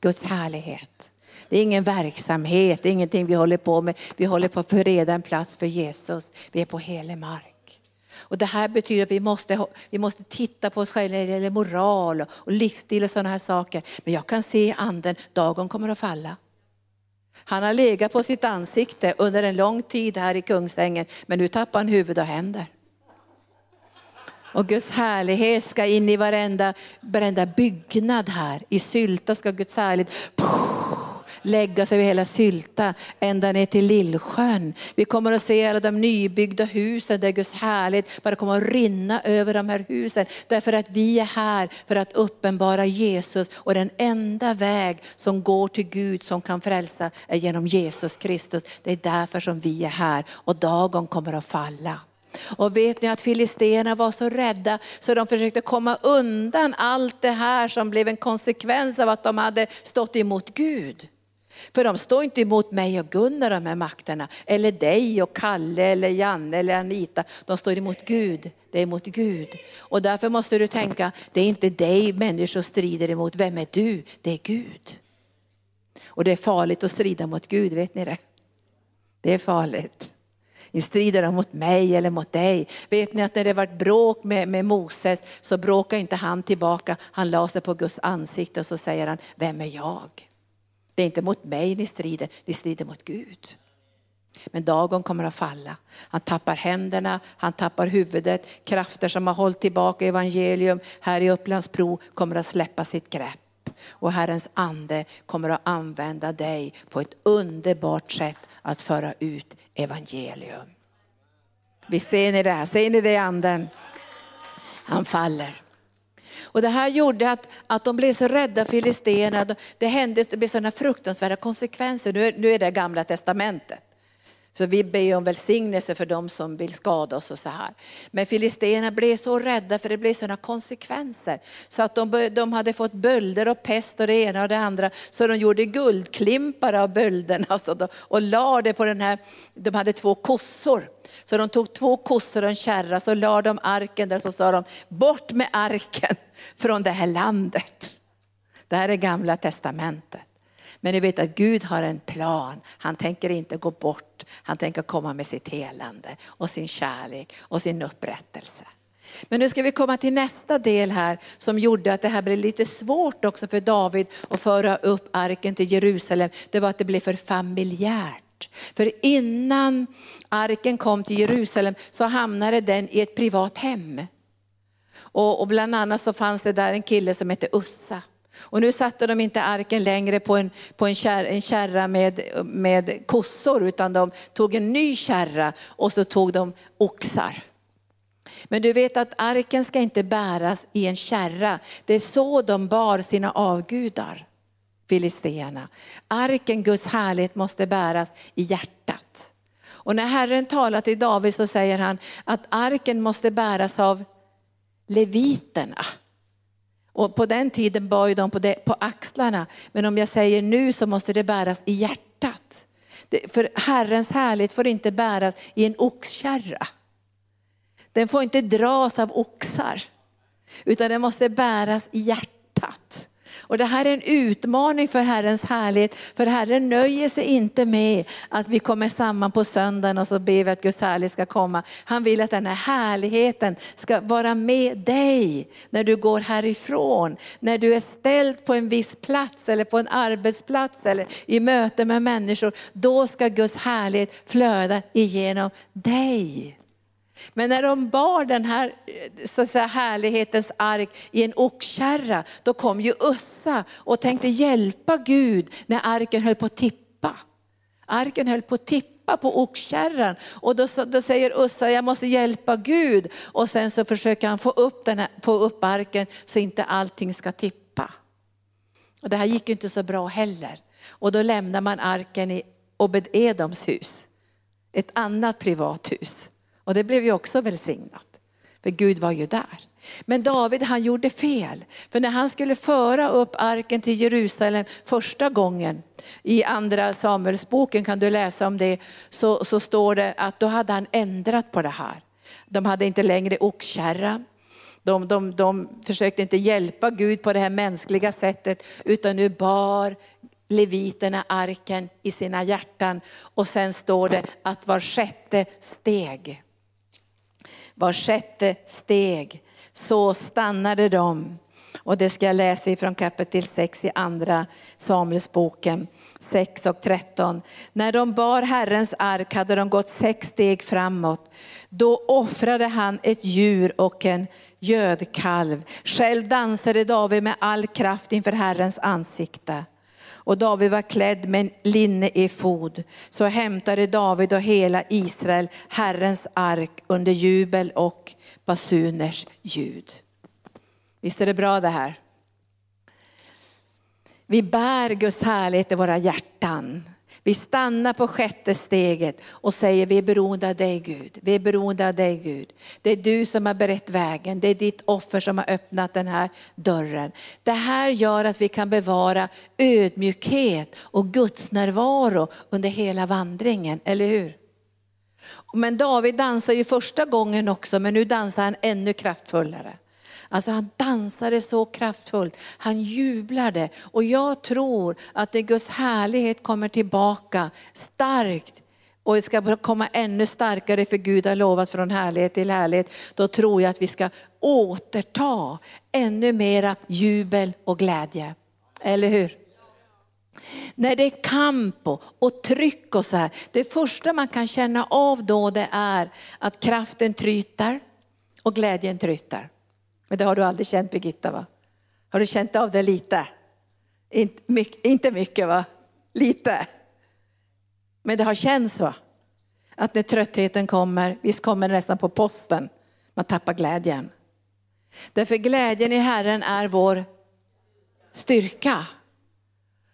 Guds härlighet. Det är ingen verksamhet, det är ingenting vi håller på med. Vi håller på att förreda en plats för Jesus. Vi är på helig mark. Och det här betyder att vi måste, vi måste titta på oss själva när det gäller moral och livsstil och sådana här saker. Men jag kan se i anden, dagen kommer att falla. Han har legat på sitt ansikte under en lång tid här i Kungsängen, men nu tappar han huvud och händer. Och Guds härlighet ska in i varenda, varenda byggnad här. I Sylta ska Guds härlighet lägga sig över hela Sylta, ända ner till Lillsjön. Vi kommer att se alla de nybyggda husen där Guds härlighet bara kommer att rinna över de här husen. Därför att vi är här för att uppenbara Jesus och den enda väg som går till Gud som kan frälsa är genom Jesus Kristus. Det är därför som vi är här och dagen kommer att falla. Och vet ni att filisterna var så rädda så de försökte komma undan allt det här som blev en konsekvens av att de hade stått emot Gud. För de står inte emot mig och Gunnar de här makterna, eller dig och Kalle eller Janne eller Anita. De står emot Gud, det är emot Gud. Och därför måste du tänka, det är inte dig människor strider emot, vem är du? Det är Gud. Och det är farligt att strida mot Gud, vet ni det? Det är farligt. Ni strider de mot mig eller mot dig. Vet ni att när det var bråk med, med Moses så bråkade inte han tillbaka. Han la sig på Guds ansikte och så säger han, vem är jag? Det är inte mot mig ni strider, ni strider mot Gud. Men dagen kommer att falla. Han tappar händerna, han tappar huvudet. Krafter som har hållit tillbaka evangelium här i Upplandsbro kommer att släppa sitt grepp. Och Herrens ande kommer att använda dig på ett underbart sätt att föra ut evangelium. Visst ser ni det här? Ser ni det i anden? Han faller. Och det här gjorde att, att de blev så rädda filisterna. Det hände, det blev sådana fruktansvärda konsekvenser. Nu är, nu är det gamla testamentet. Så vi ber om välsignelse för de som vill skada oss och så här. Men filisterna blev så rädda för det blev sådana konsekvenser. Så att de, de hade fått bölder och pest och det ena och det andra. Så de gjorde guldklimpar av bölderna alltså, och la det på den här, de hade två kossor. Så de tog två kossor och en kärra så la de arken där så sa de, bort med arken från det här landet. Det här är gamla testamentet. Men ni vet att Gud har en plan. Han tänker inte gå bort. Han tänker komma med sitt helande och sin kärlek och sin upprättelse. Men nu ska vi komma till nästa del här som gjorde att det här blev lite svårt också för David att föra upp arken till Jerusalem. Det var att det blev för familjärt. För innan arken kom till Jerusalem så hamnade den i ett privat hem. Och, och bland annat så fanns det där en kille som hette Ussa. Och nu satte de inte arken längre på en, på en, kär, en kärra med, med kossor utan de tog en ny kärra och så tog de oxar. Men du vet att arken ska inte bäras i en kärra. Det är så de bar sina avgudar, filisteerna. Arken, Guds härlighet, måste bäras i hjärtat. Och när Herren talar till David så säger han att arken måste bäras av leviterna. Och på den tiden bar ju de på, det, på axlarna. Men om jag säger nu så måste det bäras i hjärtat. Det, för Herrens härlighet får inte bäras i en oxkärra. Den får inte dras av oxar. Utan den måste bäras i hjärtat. Och det här är en utmaning för Herrens härlighet. För Herren nöjer sig inte med att vi kommer samman på söndagen och så ber vi att Guds härlighet ska komma. Han vill att den här härligheten ska vara med dig när du går härifrån. När du är ställd på en viss plats eller på en arbetsplats eller i möte med människor. Då ska Guds härlighet flöda igenom dig. Men när de bar den här så att säga, härlighetens ark i en oxkärra, då kom ju Ussa och tänkte hjälpa Gud när arken höll på att tippa. Arken höll på att tippa på oxkärran och då, då säger Ussa, jag måste hjälpa Gud. Och sen så försöker han få upp, den här, få upp arken så inte allting ska tippa. Och det här gick ju inte så bra heller. Och då lämnar man arken i Obed-Edoms hus, ett annat privat hus. Och det blev ju också välsignat. För Gud var ju där. Men David han gjorde fel. För när han skulle föra upp arken till Jerusalem första gången, i andra Samuelsboken kan du läsa om det, så, så står det att då hade han ändrat på det här. De hade inte längre oxkärra. De, de, de försökte inte hjälpa Gud på det här mänskliga sättet, utan nu bar leviterna arken i sina hjärtan. Och sen står det att var sjätte steg var sjätte steg, så stannade de. Och det ska jag läsa ifrån kapitel 6 i andra Samuelsboken 6 och 13. När de bar Herrens ark hade de gått sex steg framåt. Då offrade han ett djur och en gödkalv. Själv dansade David med all kraft inför Herrens ansikte och David var klädd med linne i fod. Så hämtade David och hela Israel Herrens ark under jubel och basuners ljud. Visst är det bra det här? Vi bär Guds härlighet i våra hjärtan. Vi stannar på sjätte steget och säger vi är beroende av dig Gud. Vi är beroende av dig Gud. Det är du som har berett vägen. Det är ditt offer som har öppnat den här dörren. Det här gör att vi kan bevara ödmjukhet och Guds närvaro under hela vandringen, eller hur? Men David dansar ju första gången också, men nu dansar han ännu kraftfullare. Alltså han dansade så kraftfullt, han jublade. Och jag tror att det Guds härlighet kommer tillbaka starkt och det ska komma ännu starkare för Gud har lovat från härlighet till härlighet. Då tror jag att vi ska återta ännu mera jubel och glädje. Eller hur? När det är kamp och, och tryck och så här. Det första man kan känna av då det är att kraften tryter och glädjen tryter. Men det har du aldrig känt Birgitta va? Har du känt av det lite? Inte mycket, inte mycket va? Lite. Men det har känts va? Att när tröttheten kommer, visst kommer det nästan på posten, man tappar glädjen. Därför glädjen i Herren är vår styrka.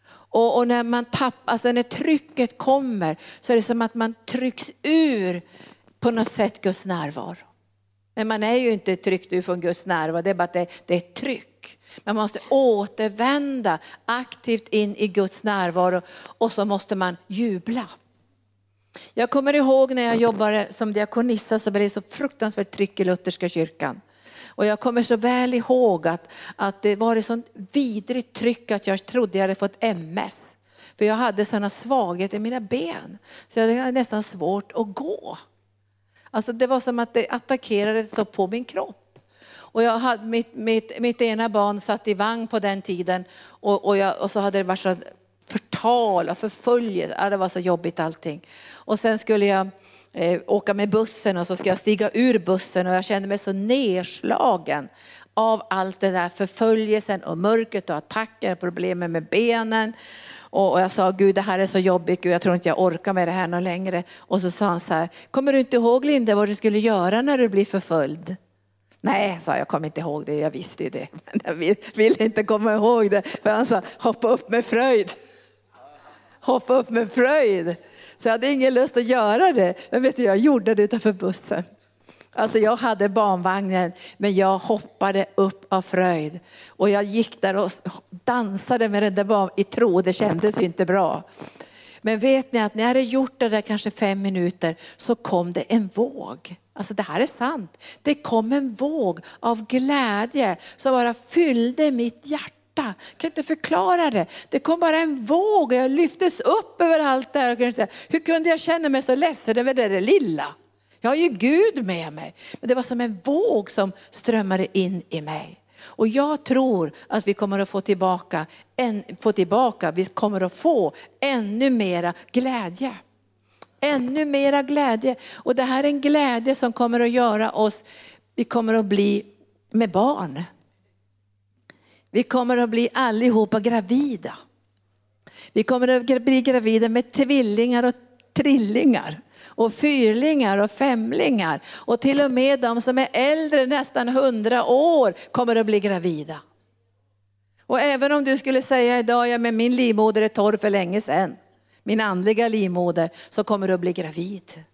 Och, och, när man tappar, alltså när trycket kommer så är det som att man trycks ur på något sätt Guds närvaro. Men man är ju inte tryckt ur från Guds närvaro, det är bara att det, det är tryck. Man måste återvända aktivt in i Guds närvaro och så måste man jubla. Jag kommer ihåg när jag jobbade som diakonissa så blev det så fruktansvärt tryck i Lutherska kyrkan. Och jag kommer så väl ihåg att, att det var ett sånt vidrigt tryck att jag trodde jag hade fått MS. För jag hade sådana svagheter i mina ben. Så jag hade nästan svårt att gå. Alltså det var som att det attackerade så på min kropp. Och jag hade, mitt, mitt, mitt ena barn satt i vagn på den tiden och, och, jag, och så hade det varit så förtal och förföljelse. Ja, det var så jobbigt allting. Och sen skulle jag eh, åka med bussen och så ska jag stiga ur bussen och jag kände mig så nedslagen av allt det där förföljelsen och mörkret och attacker, problemen med benen. Och jag sa, Gud det här är så jobbigt, Gud jag tror inte jag orkar med det här någon längre. Och så sa han så här, kommer du inte ihåg Linda vad du skulle göra när du blir förföljd? Nej, sa jag, jag kommer inte ihåg det, jag visste ju det. Men jag ville vill inte komma ihåg det. För han sa, hoppa upp med fröjd. Hoppa upp med fröjd. Så jag hade ingen lust att göra det. Men vet du, jag gjorde det utanför bussen. Alltså jag hade barnvagnen men jag hoppade upp av fröjd. Och jag gick där och dansade med den där barn i tro, det kändes inte bra. Men vet ni att när jag hade gjort det där kanske fem minuter så kom det en våg. Alltså det här är sant. Det kom en våg av glädje som bara fyllde mitt hjärta. Jag kan inte förklara det. Det kom bara en våg och jag lyftes upp över allt det här. Hur kunde jag känna mig så ledsen över det där lilla? Jag har ju Gud med mig. Men det var som en våg som strömmade in i mig. Och jag tror att vi kommer att få tillbaka, en, få tillbaka, vi kommer att få ännu mera glädje. Ännu mera glädje. Och det här är en glädje som kommer att göra oss, vi kommer att bli med barn. Vi kommer att bli allihopa gravida. Vi kommer att bli gravida med tvillingar och trillingar och fyrlingar och femlingar. Och till och med de som är äldre, nästan hundra år, kommer att bli gravida. Och även om du skulle säga idag, ja men min livmoder är torr för länge sedan, min andliga livmoder, så kommer du att bli gravid.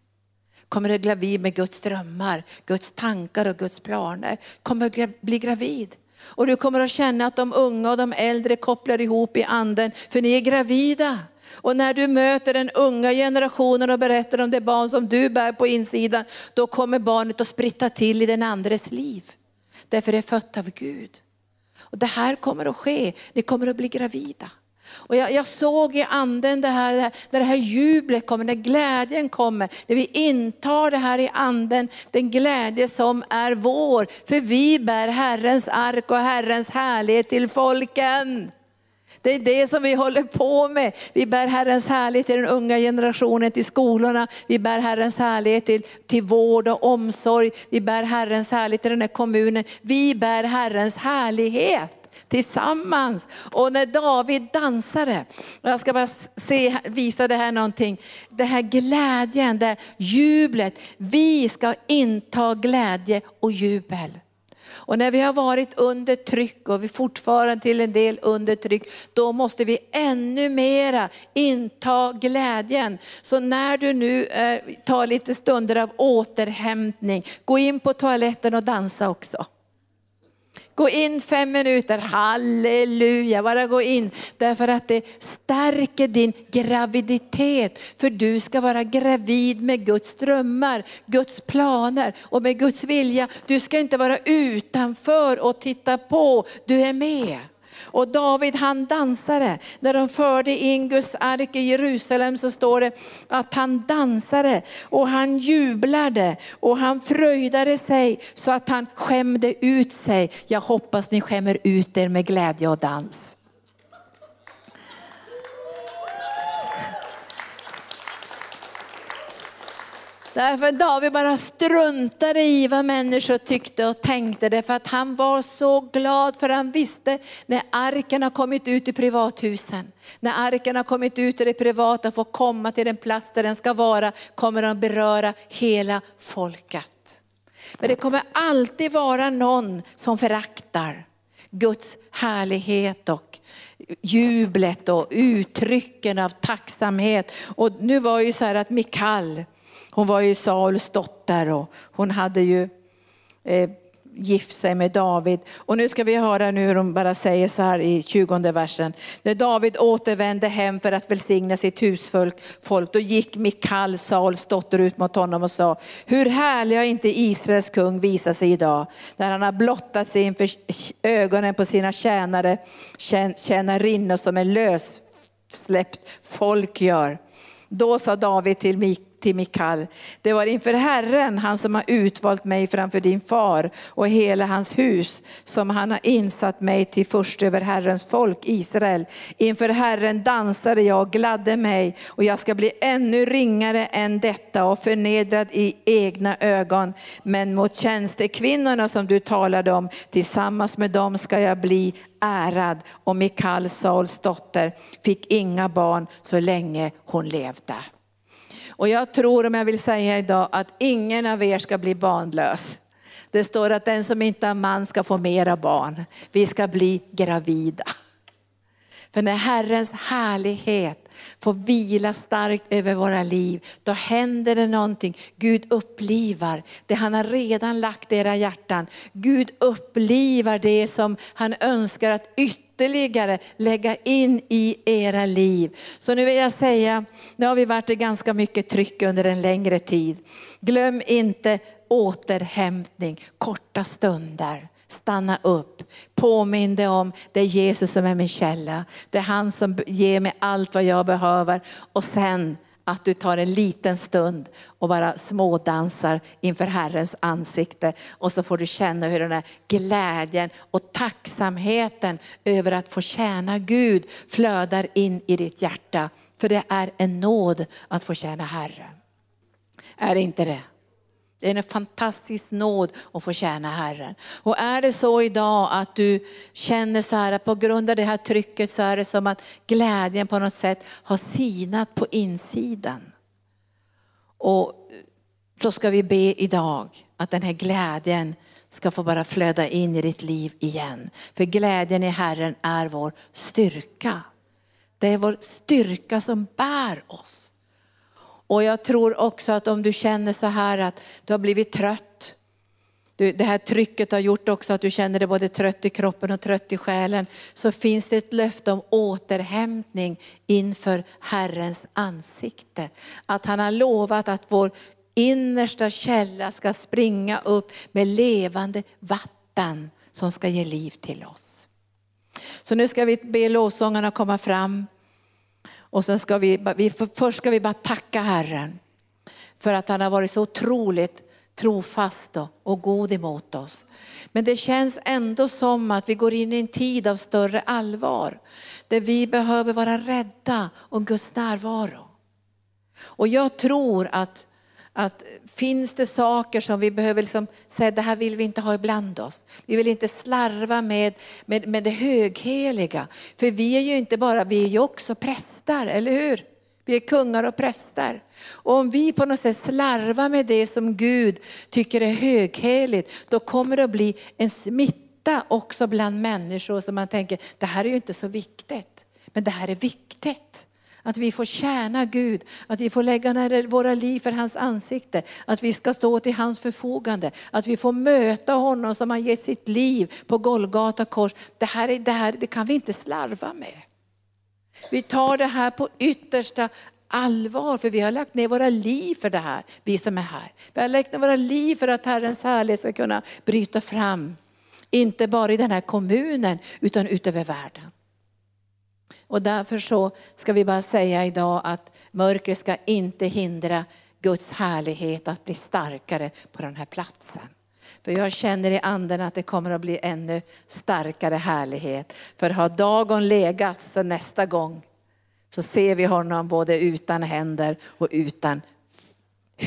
Kommer du att bli gravid med Guds drömmar, Guds tankar och Guds planer. Kommer du att bli gravid. Och du kommer att känna att de unga och de äldre kopplar ihop i anden, för ni är gravida. Och när du möter den unga generationen och berättar om det barn som du bär på insidan, då kommer barnet att spritta till i den andres liv. Därför är det fött av Gud. Och det här kommer att ske, ni kommer att bli gravida. Och jag, jag, såg i anden det här, när det här jublet kommer, när glädjen kommer, när vi intar det här i anden, den glädje som är vår. För vi bär Herrens ark och Herrens härlighet till folken. Det är det som vi håller på med. Vi bär Herrens härlighet till den unga generationen, till skolorna. Vi bär Herrens härlighet till, till vård och omsorg. Vi bär Herrens härlighet till den här kommunen. Vi bär Herrens härlighet tillsammans. Och när David dansade, och jag ska bara se, visa det här någonting, det här glädjen, det här jublet. Vi ska inta glädje och jubel. Och när vi har varit under tryck och vi fortfarande till en del under tryck, då måste vi ännu mera inta glädjen. Så när du nu eh, tar lite stunder av återhämtning, gå in på toaletten och dansa också. Gå in fem minuter, halleluja, bara gå in. Därför att det stärker din graviditet. För du ska vara gravid med Guds drömmar, Guds planer och med Guds vilja. Du ska inte vara utanför och titta på, du är med. Och David han dansade. När de förde in Guds ark i Jerusalem så står det att han dansade och han jublade och han fröjdade sig så att han skämde ut sig. Jag hoppas ni skämmer ut er med glädje och dans. Därför David bara struntade i vad människor tyckte och tänkte. Därför att han var så glad för han visste när arken har kommit ut i privathusen. När arken har kommit ut i det privata och får komma till den plats där den ska vara kommer den beröra hela folket. Men det kommer alltid vara någon som föraktar Guds härlighet och jublet och uttrycken av tacksamhet. Och nu var ju så här att Mikal, hon var ju Sauls dotter och hon hade ju eh, gift sig med David. Och nu ska vi höra nu hur hon bara säger så här i 20 versen. När David återvände hem för att välsigna sitt husfolk, folk, då gick Mikal, Sauls dotter, ut mot honom och sa, hur härlig har inte Israels kung visat sig idag, när han har blottat sig inför ögonen på sina tjänare, tjänarinnor som en lössläppt folk gör. Då sa David till Mikael, till Mikal. Det var inför Herren, han som har utvalt mig framför din far och hela hans hus, som han har insatt mig till först över Herrens folk Israel. Inför Herren dansade jag och gladde mig och jag ska bli ännu ringare än detta och förnedrad i egna ögon. Men mot tjänstekvinnorna som du talade om, tillsammans med dem ska jag bli ärad. Och Mikal, Sauls dotter, fick inga barn så länge hon levde. Och jag tror, om jag vill säga idag, att ingen av er ska bli barnlös. Det står att den som inte har man ska få mera barn. Vi ska bli gravida. För när Herrens härlighet får vila starkt över våra liv, då händer det någonting. Gud upplivar det han har redan lagt i era hjärtan. Gud upplivar det som han önskar att ytterligare ytterligare lägga in i era liv. Så nu vill jag säga, nu har vi varit i ganska mycket tryck under en längre tid. Glöm inte återhämtning, korta stunder. Stanna upp, påminn dig om det är Jesus som är min källa. Det är han som ger mig allt vad jag behöver. Och sen att du tar en liten stund och bara smådansar inför Herrens ansikte. Och så får du känna hur den här glädjen och tacksamheten över att få tjäna Gud flödar in i ditt hjärta. För det är en nåd att få tjäna Herren. Är det inte det? Det är en fantastisk nåd att få tjäna Herren. Och är det så idag att du känner så här att på grund av det här trycket så är det som att glädjen på något sätt har sinat på insidan. Och så ska vi be idag att den här glädjen ska få bara flöda in i ditt liv igen. För glädjen i Herren är vår styrka. Det är vår styrka som bär oss. Och jag tror också att om du känner så här att du har blivit trött, det här trycket har gjort också att du känner dig både trött i kroppen och trött i själen. Så finns det ett löfte om återhämtning inför Herrens ansikte. Att han har lovat att vår innersta källa ska springa upp med levande vatten som ska ge liv till oss. Så nu ska vi be lovsångarna komma fram. Och sen ska vi, vi, först ska vi bara tacka Herren för att han har varit så otroligt trofast och god emot oss. Men det känns ändå som att vi går in i en tid av större allvar. Där vi behöver vara rädda om Guds närvaro. Och jag tror att att finns det saker som vi behöver liksom säga, det här vill vi inte ha ibland oss. Vi vill inte slarva med, med, med det högheliga. För vi är ju inte bara, vi är ju också präster, eller hur? Vi är kungar och präster. Och om vi på något sätt slarvar med det som Gud tycker är högheligt, då kommer det att bli en smitta också bland människor som man tänker, det här är ju inte så viktigt. Men det här är viktigt. Att vi får tjäna Gud, att vi får lägga ner våra liv för hans ansikte, att vi ska stå till hans förfogande, att vi får möta honom som har gett sitt liv på Golgata kors. Det här, är, det här det kan vi inte slarva med. Vi tar det här på yttersta allvar, för vi har lagt ner våra liv för det här, vi som är här. Vi har lagt ner våra liv för att Herrens härlighet ska kunna bryta fram. Inte bara i den här kommunen, utan utöver världen. Och därför så ska vi bara säga idag att mörkret ska inte hindra Guds härlighet att bli starkare på den här platsen. För jag känner i anden att det kommer att bli ännu starkare härlighet. För har dagen legat så nästa gång så ser vi honom både utan händer och utan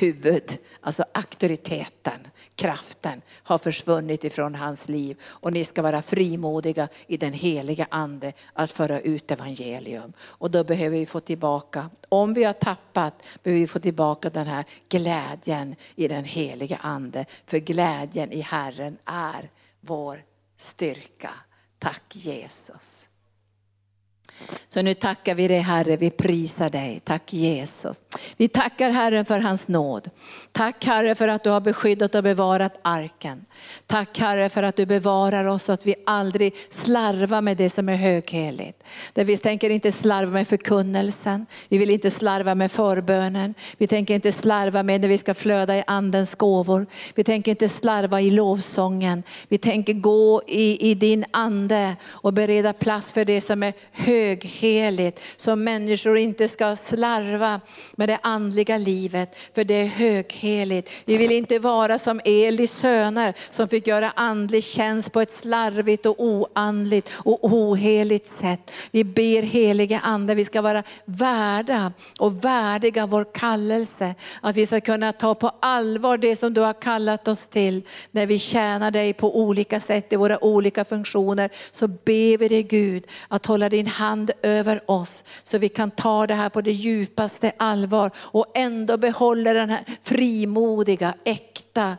huvud. Alltså auktoriteten, kraften har försvunnit ifrån hans liv. Och ni ska vara frimodiga i den heliga ande att föra ut evangelium. Och då behöver vi få tillbaka, om vi har tappat, behöver vi få tillbaka den här glädjen i den heliga ande. För glädjen i Herren är vår styrka. Tack Jesus. Så nu tackar vi dig Herre, vi prisar dig. Tack Jesus. Vi tackar Herren för hans nåd. Tack Herre för att du har beskyddat och bevarat arken. Tack Herre för att du bevarar oss så att vi aldrig slarvar med det som är högheligt. vi tänker inte slarva med förkunnelsen, vi vill inte slarva med förbönen. Vi tänker inte slarva med när vi ska flöda i andens gåvor. Vi tänker inte slarva i lovsången. Vi tänker gå i, i din ande och bereda plats för det som är högheligt högheligt. Så människor inte ska slarva med det andliga livet, för det är högheligt. Vi vill inte vara som Elis söner som fick göra andlig tjänst på ett slarvigt och oandligt och oheligt sätt. Vi ber helige ande, vi ska vara värda och värdiga vår kallelse. Att vi ska kunna ta på allvar det som du har kallat oss till när vi tjänar dig på olika sätt i våra olika funktioner. Så ber vi dig Gud att hålla din hand hand över oss så vi kan ta det här på det djupaste allvar och ändå behålla den här frimodiga, äkta,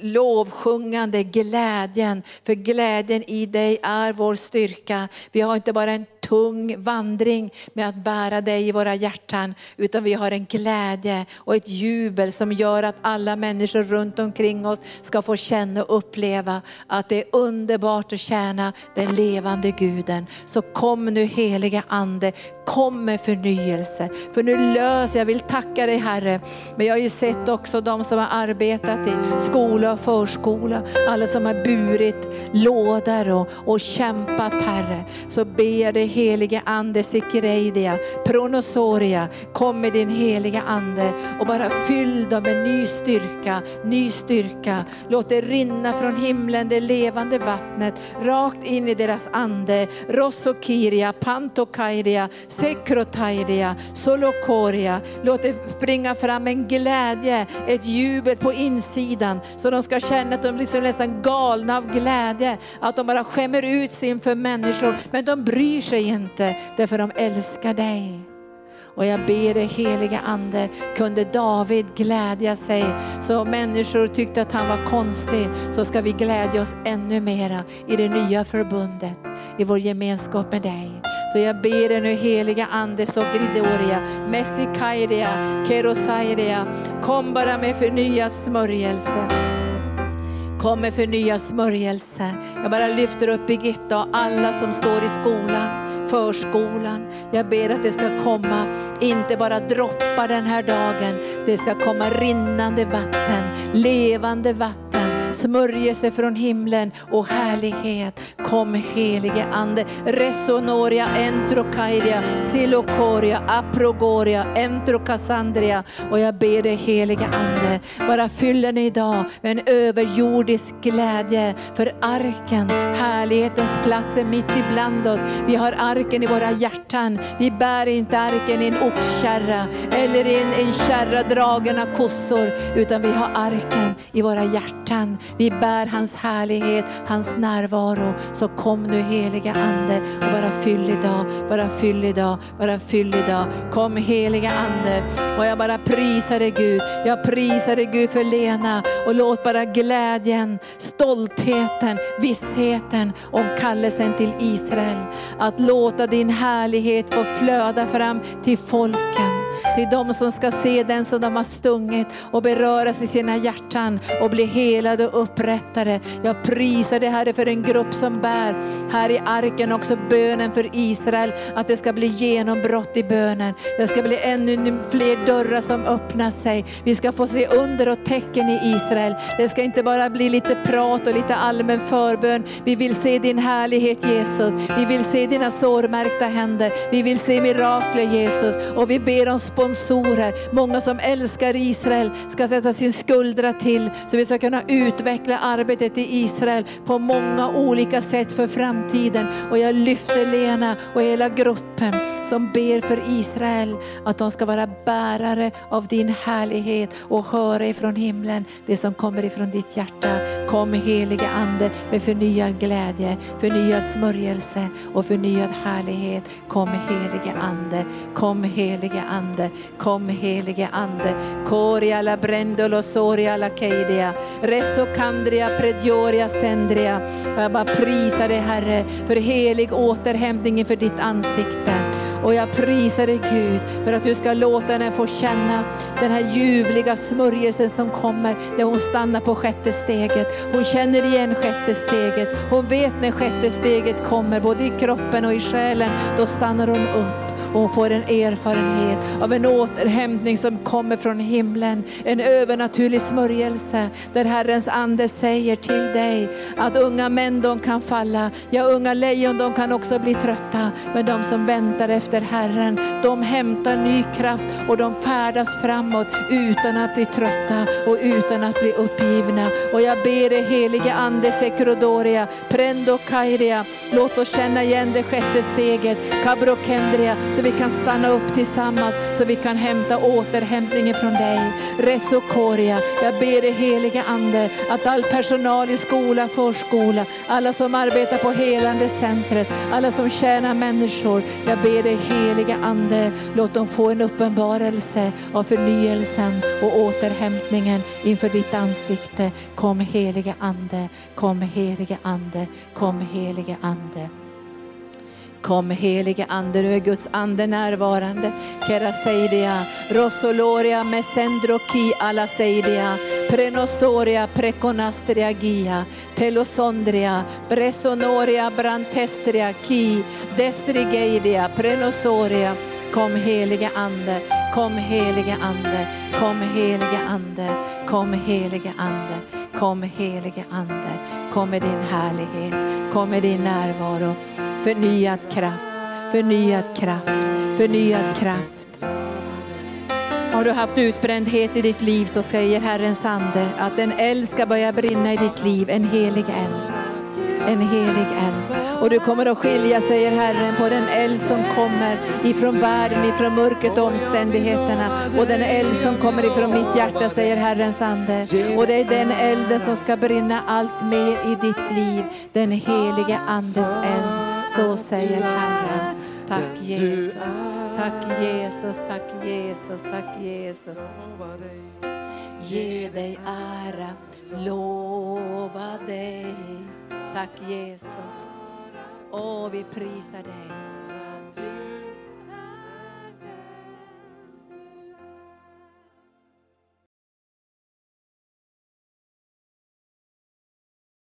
lovsjungande glädjen. För glädjen i dig är vår styrka. Vi har inte bara en tung vandring med att bära dig i våra hjärtan, utan vi har en glädje och ett jubel som gör att alla människor runt omkring oss ska få känna och uppleva att det är underbart att tjäna den levande guden. Så kom nu heliga Ande, kom med förnyelse. För nu löser, jag vill tacka dig Herre, men jag har ju sett också de som har arbetat i skolan, skola och förskola, alla som har burit lådor och, och kämpat Herre. Så ber jag dig helige Ande, Sikireidia, Pronosoria, kom med din heliga Ande och bara fyll dem med ny styrka, ny styrka. Låt det rinna från himlen, det levande vattnet, rakt in i deras ande. Rossokiria, Pantokairia, Sekrotairia, Solokoria. Låt det springa fram en glädje, ett jubel på insidan så de ska känna att de blir nästan galna av glädje. Att de bara skämmer ut sig inför människor, men de bryr sig inte därför de älskar dig. Och jag ber dig heliga Ande, kunde David glädja sig så människor tyckte att han var konstig, så ska vi glädja oss ännu mera i det nya förbundet, i vår gemenskap med dig. Så jag ber dig nu heliga Ande, så gridoria, messikairia, kerosairia, kom bara med förnyad smörjelse. Kom med förnyad smörjelse. Jag bara lyfter upp Birgitta och alla som står i skolan, förskolan. Jag ber att det ska komma, inte bara droppar den här dagen, det ska komma rinnande vatten, levande vatten smörjelse från himlen och härlighet. Kom helige Ande. Resonoria, entrokaidia, silokoria, aprogoria, entrokasandria. Och jag ber dig helige Ande, bara fyll den idag med en överjordisk glädje för arken, härlighetens plats är mitt ibland oss. Vi har arken i våra hjärtan. Vi bär inte arken i en oxkärra eller i en, en kärra dragen av kossor, utan vi har arken i våra hjärtan vi bär hans härlighet, hans närvaro. Så kom nu heliga Ande och bara fyll idag, bara fyll idag, bara fyll idag. Kom heliga Ande och jag bara prisar dig Gud. Jag prisar dig Gud för Lena och låt bara glädjen, stoltheten, vissheten om kallelsen till Israel. Att låta din härlighet få flöda fram till folken till de som ska se den som de har stungit och beröras i sina hjärtan och bli helade och upprättade. Jag prisar dig Herre för en grupp som bär här i arken också bönen för Israel, att det ska bli genombrott i bönen. Det ska bli ännu fler dörrar som öppnar sig. Vi ska få se under och tecken i Israel. Det ska inte bara bli lite prat och lite allmän förbön. Vi vill se din härlighet Jesus. Vi vill se dina sårmärkta händer. Vi vill se mirakler Jesus. Och vi ber om sponsorer, många som älskar Israel ska sätta sin skuldra till så vi ska kunna utveckla arbetet i Israel på många olika sätt för framtiden. Och jag lyfter Lena och hela gruppen som ber för Israel att de ska vara bärare av din härlighet och höra ifrån himlen det som kommer ifrån ditt hjärta. Kom helige Ande med förnyad glädje, förnyad smörjelse och förnyad härlighet. Kom helige Ande, kom helige Ande, kom helige Ande. Koria la brendolo soria la keidia, reso kandria predioria sendria. Jag bara prisar dig Herre för helig återhämtning inför ditt ansikte. Och jag prisar dig Gud för att du ska låta henne få känna den här ljuvliga smörjelsen som kommer när hon stannar på sjätte steget. Hon känner igen sjätte steget. Hon vet när sjätte steget kommer, både i kroppen och i själen. Då stannar hon upp och hon får en erfarenhet av en återhämtning som kommer från himlen. En övernaturlig smörjelse där Herrens ande säger till dig att unga män de kan falla, ja unga lejon de kan också bli trötta. Men de som väntar efter Herren, de hämtar ny kraft och de färdas framåt utan att bli trötta och utan att bli uppgivna. Och jag ber dig helige Ande Sekrodoria, Prendo Kairia, låt oss känna igen det sjätte steget, Kabrokendria, så vi kan stanna upp tillsammans, så vi kan hämta återhämtningen från dig. Resokoria, jag ber dig helige Ande att all personal i skola, förskola, alla som arbetar på helande centret, alla som tjänar människor, jag ber dig helige Ande, låt dem få en uppenbarelse av förnyelsen och återhämtningen inför ditt ansikte. Kom helige Ande, kom helige Ande, kom helige Ande. Kom helige Ande, nu är Guds ande närvarande. Kera seidia, rosoloria mesendro ki alla seidia, prenostoria preconastria gia, telosondria, bresonoria brantestria ki, destrigeidia, prenosoria. Kom helige Ande, kom helige Ande, kom helige Ande, kom helige Ande, kom helige Ande, kom med din härlighet, kom med din närvaro förnyat, kraft, förnyad kraft, förnyad kraft. Har du haft utbrändhet i ditt liv så säger Herrens ande att en eld ska börja brinna i ditt liv, en helig eld. En helig eld. Och du kommer att skilja, säger Herren, på den eld som kommer ifrån världen, ifrån mörkret och omständigheterna. Och den eld som kommer ifrån mitt hjärta, säger Herrens ande. Och det är den elden som ska brinna allt mer i ditt liv. Den helige Andes eld. Så säger Herren. Tack Jesus. Tack Jesus, tack Jesus, tack Jesus. Ge dig ära, lova dig. Tack Jesus. Åh, vi prisar dig.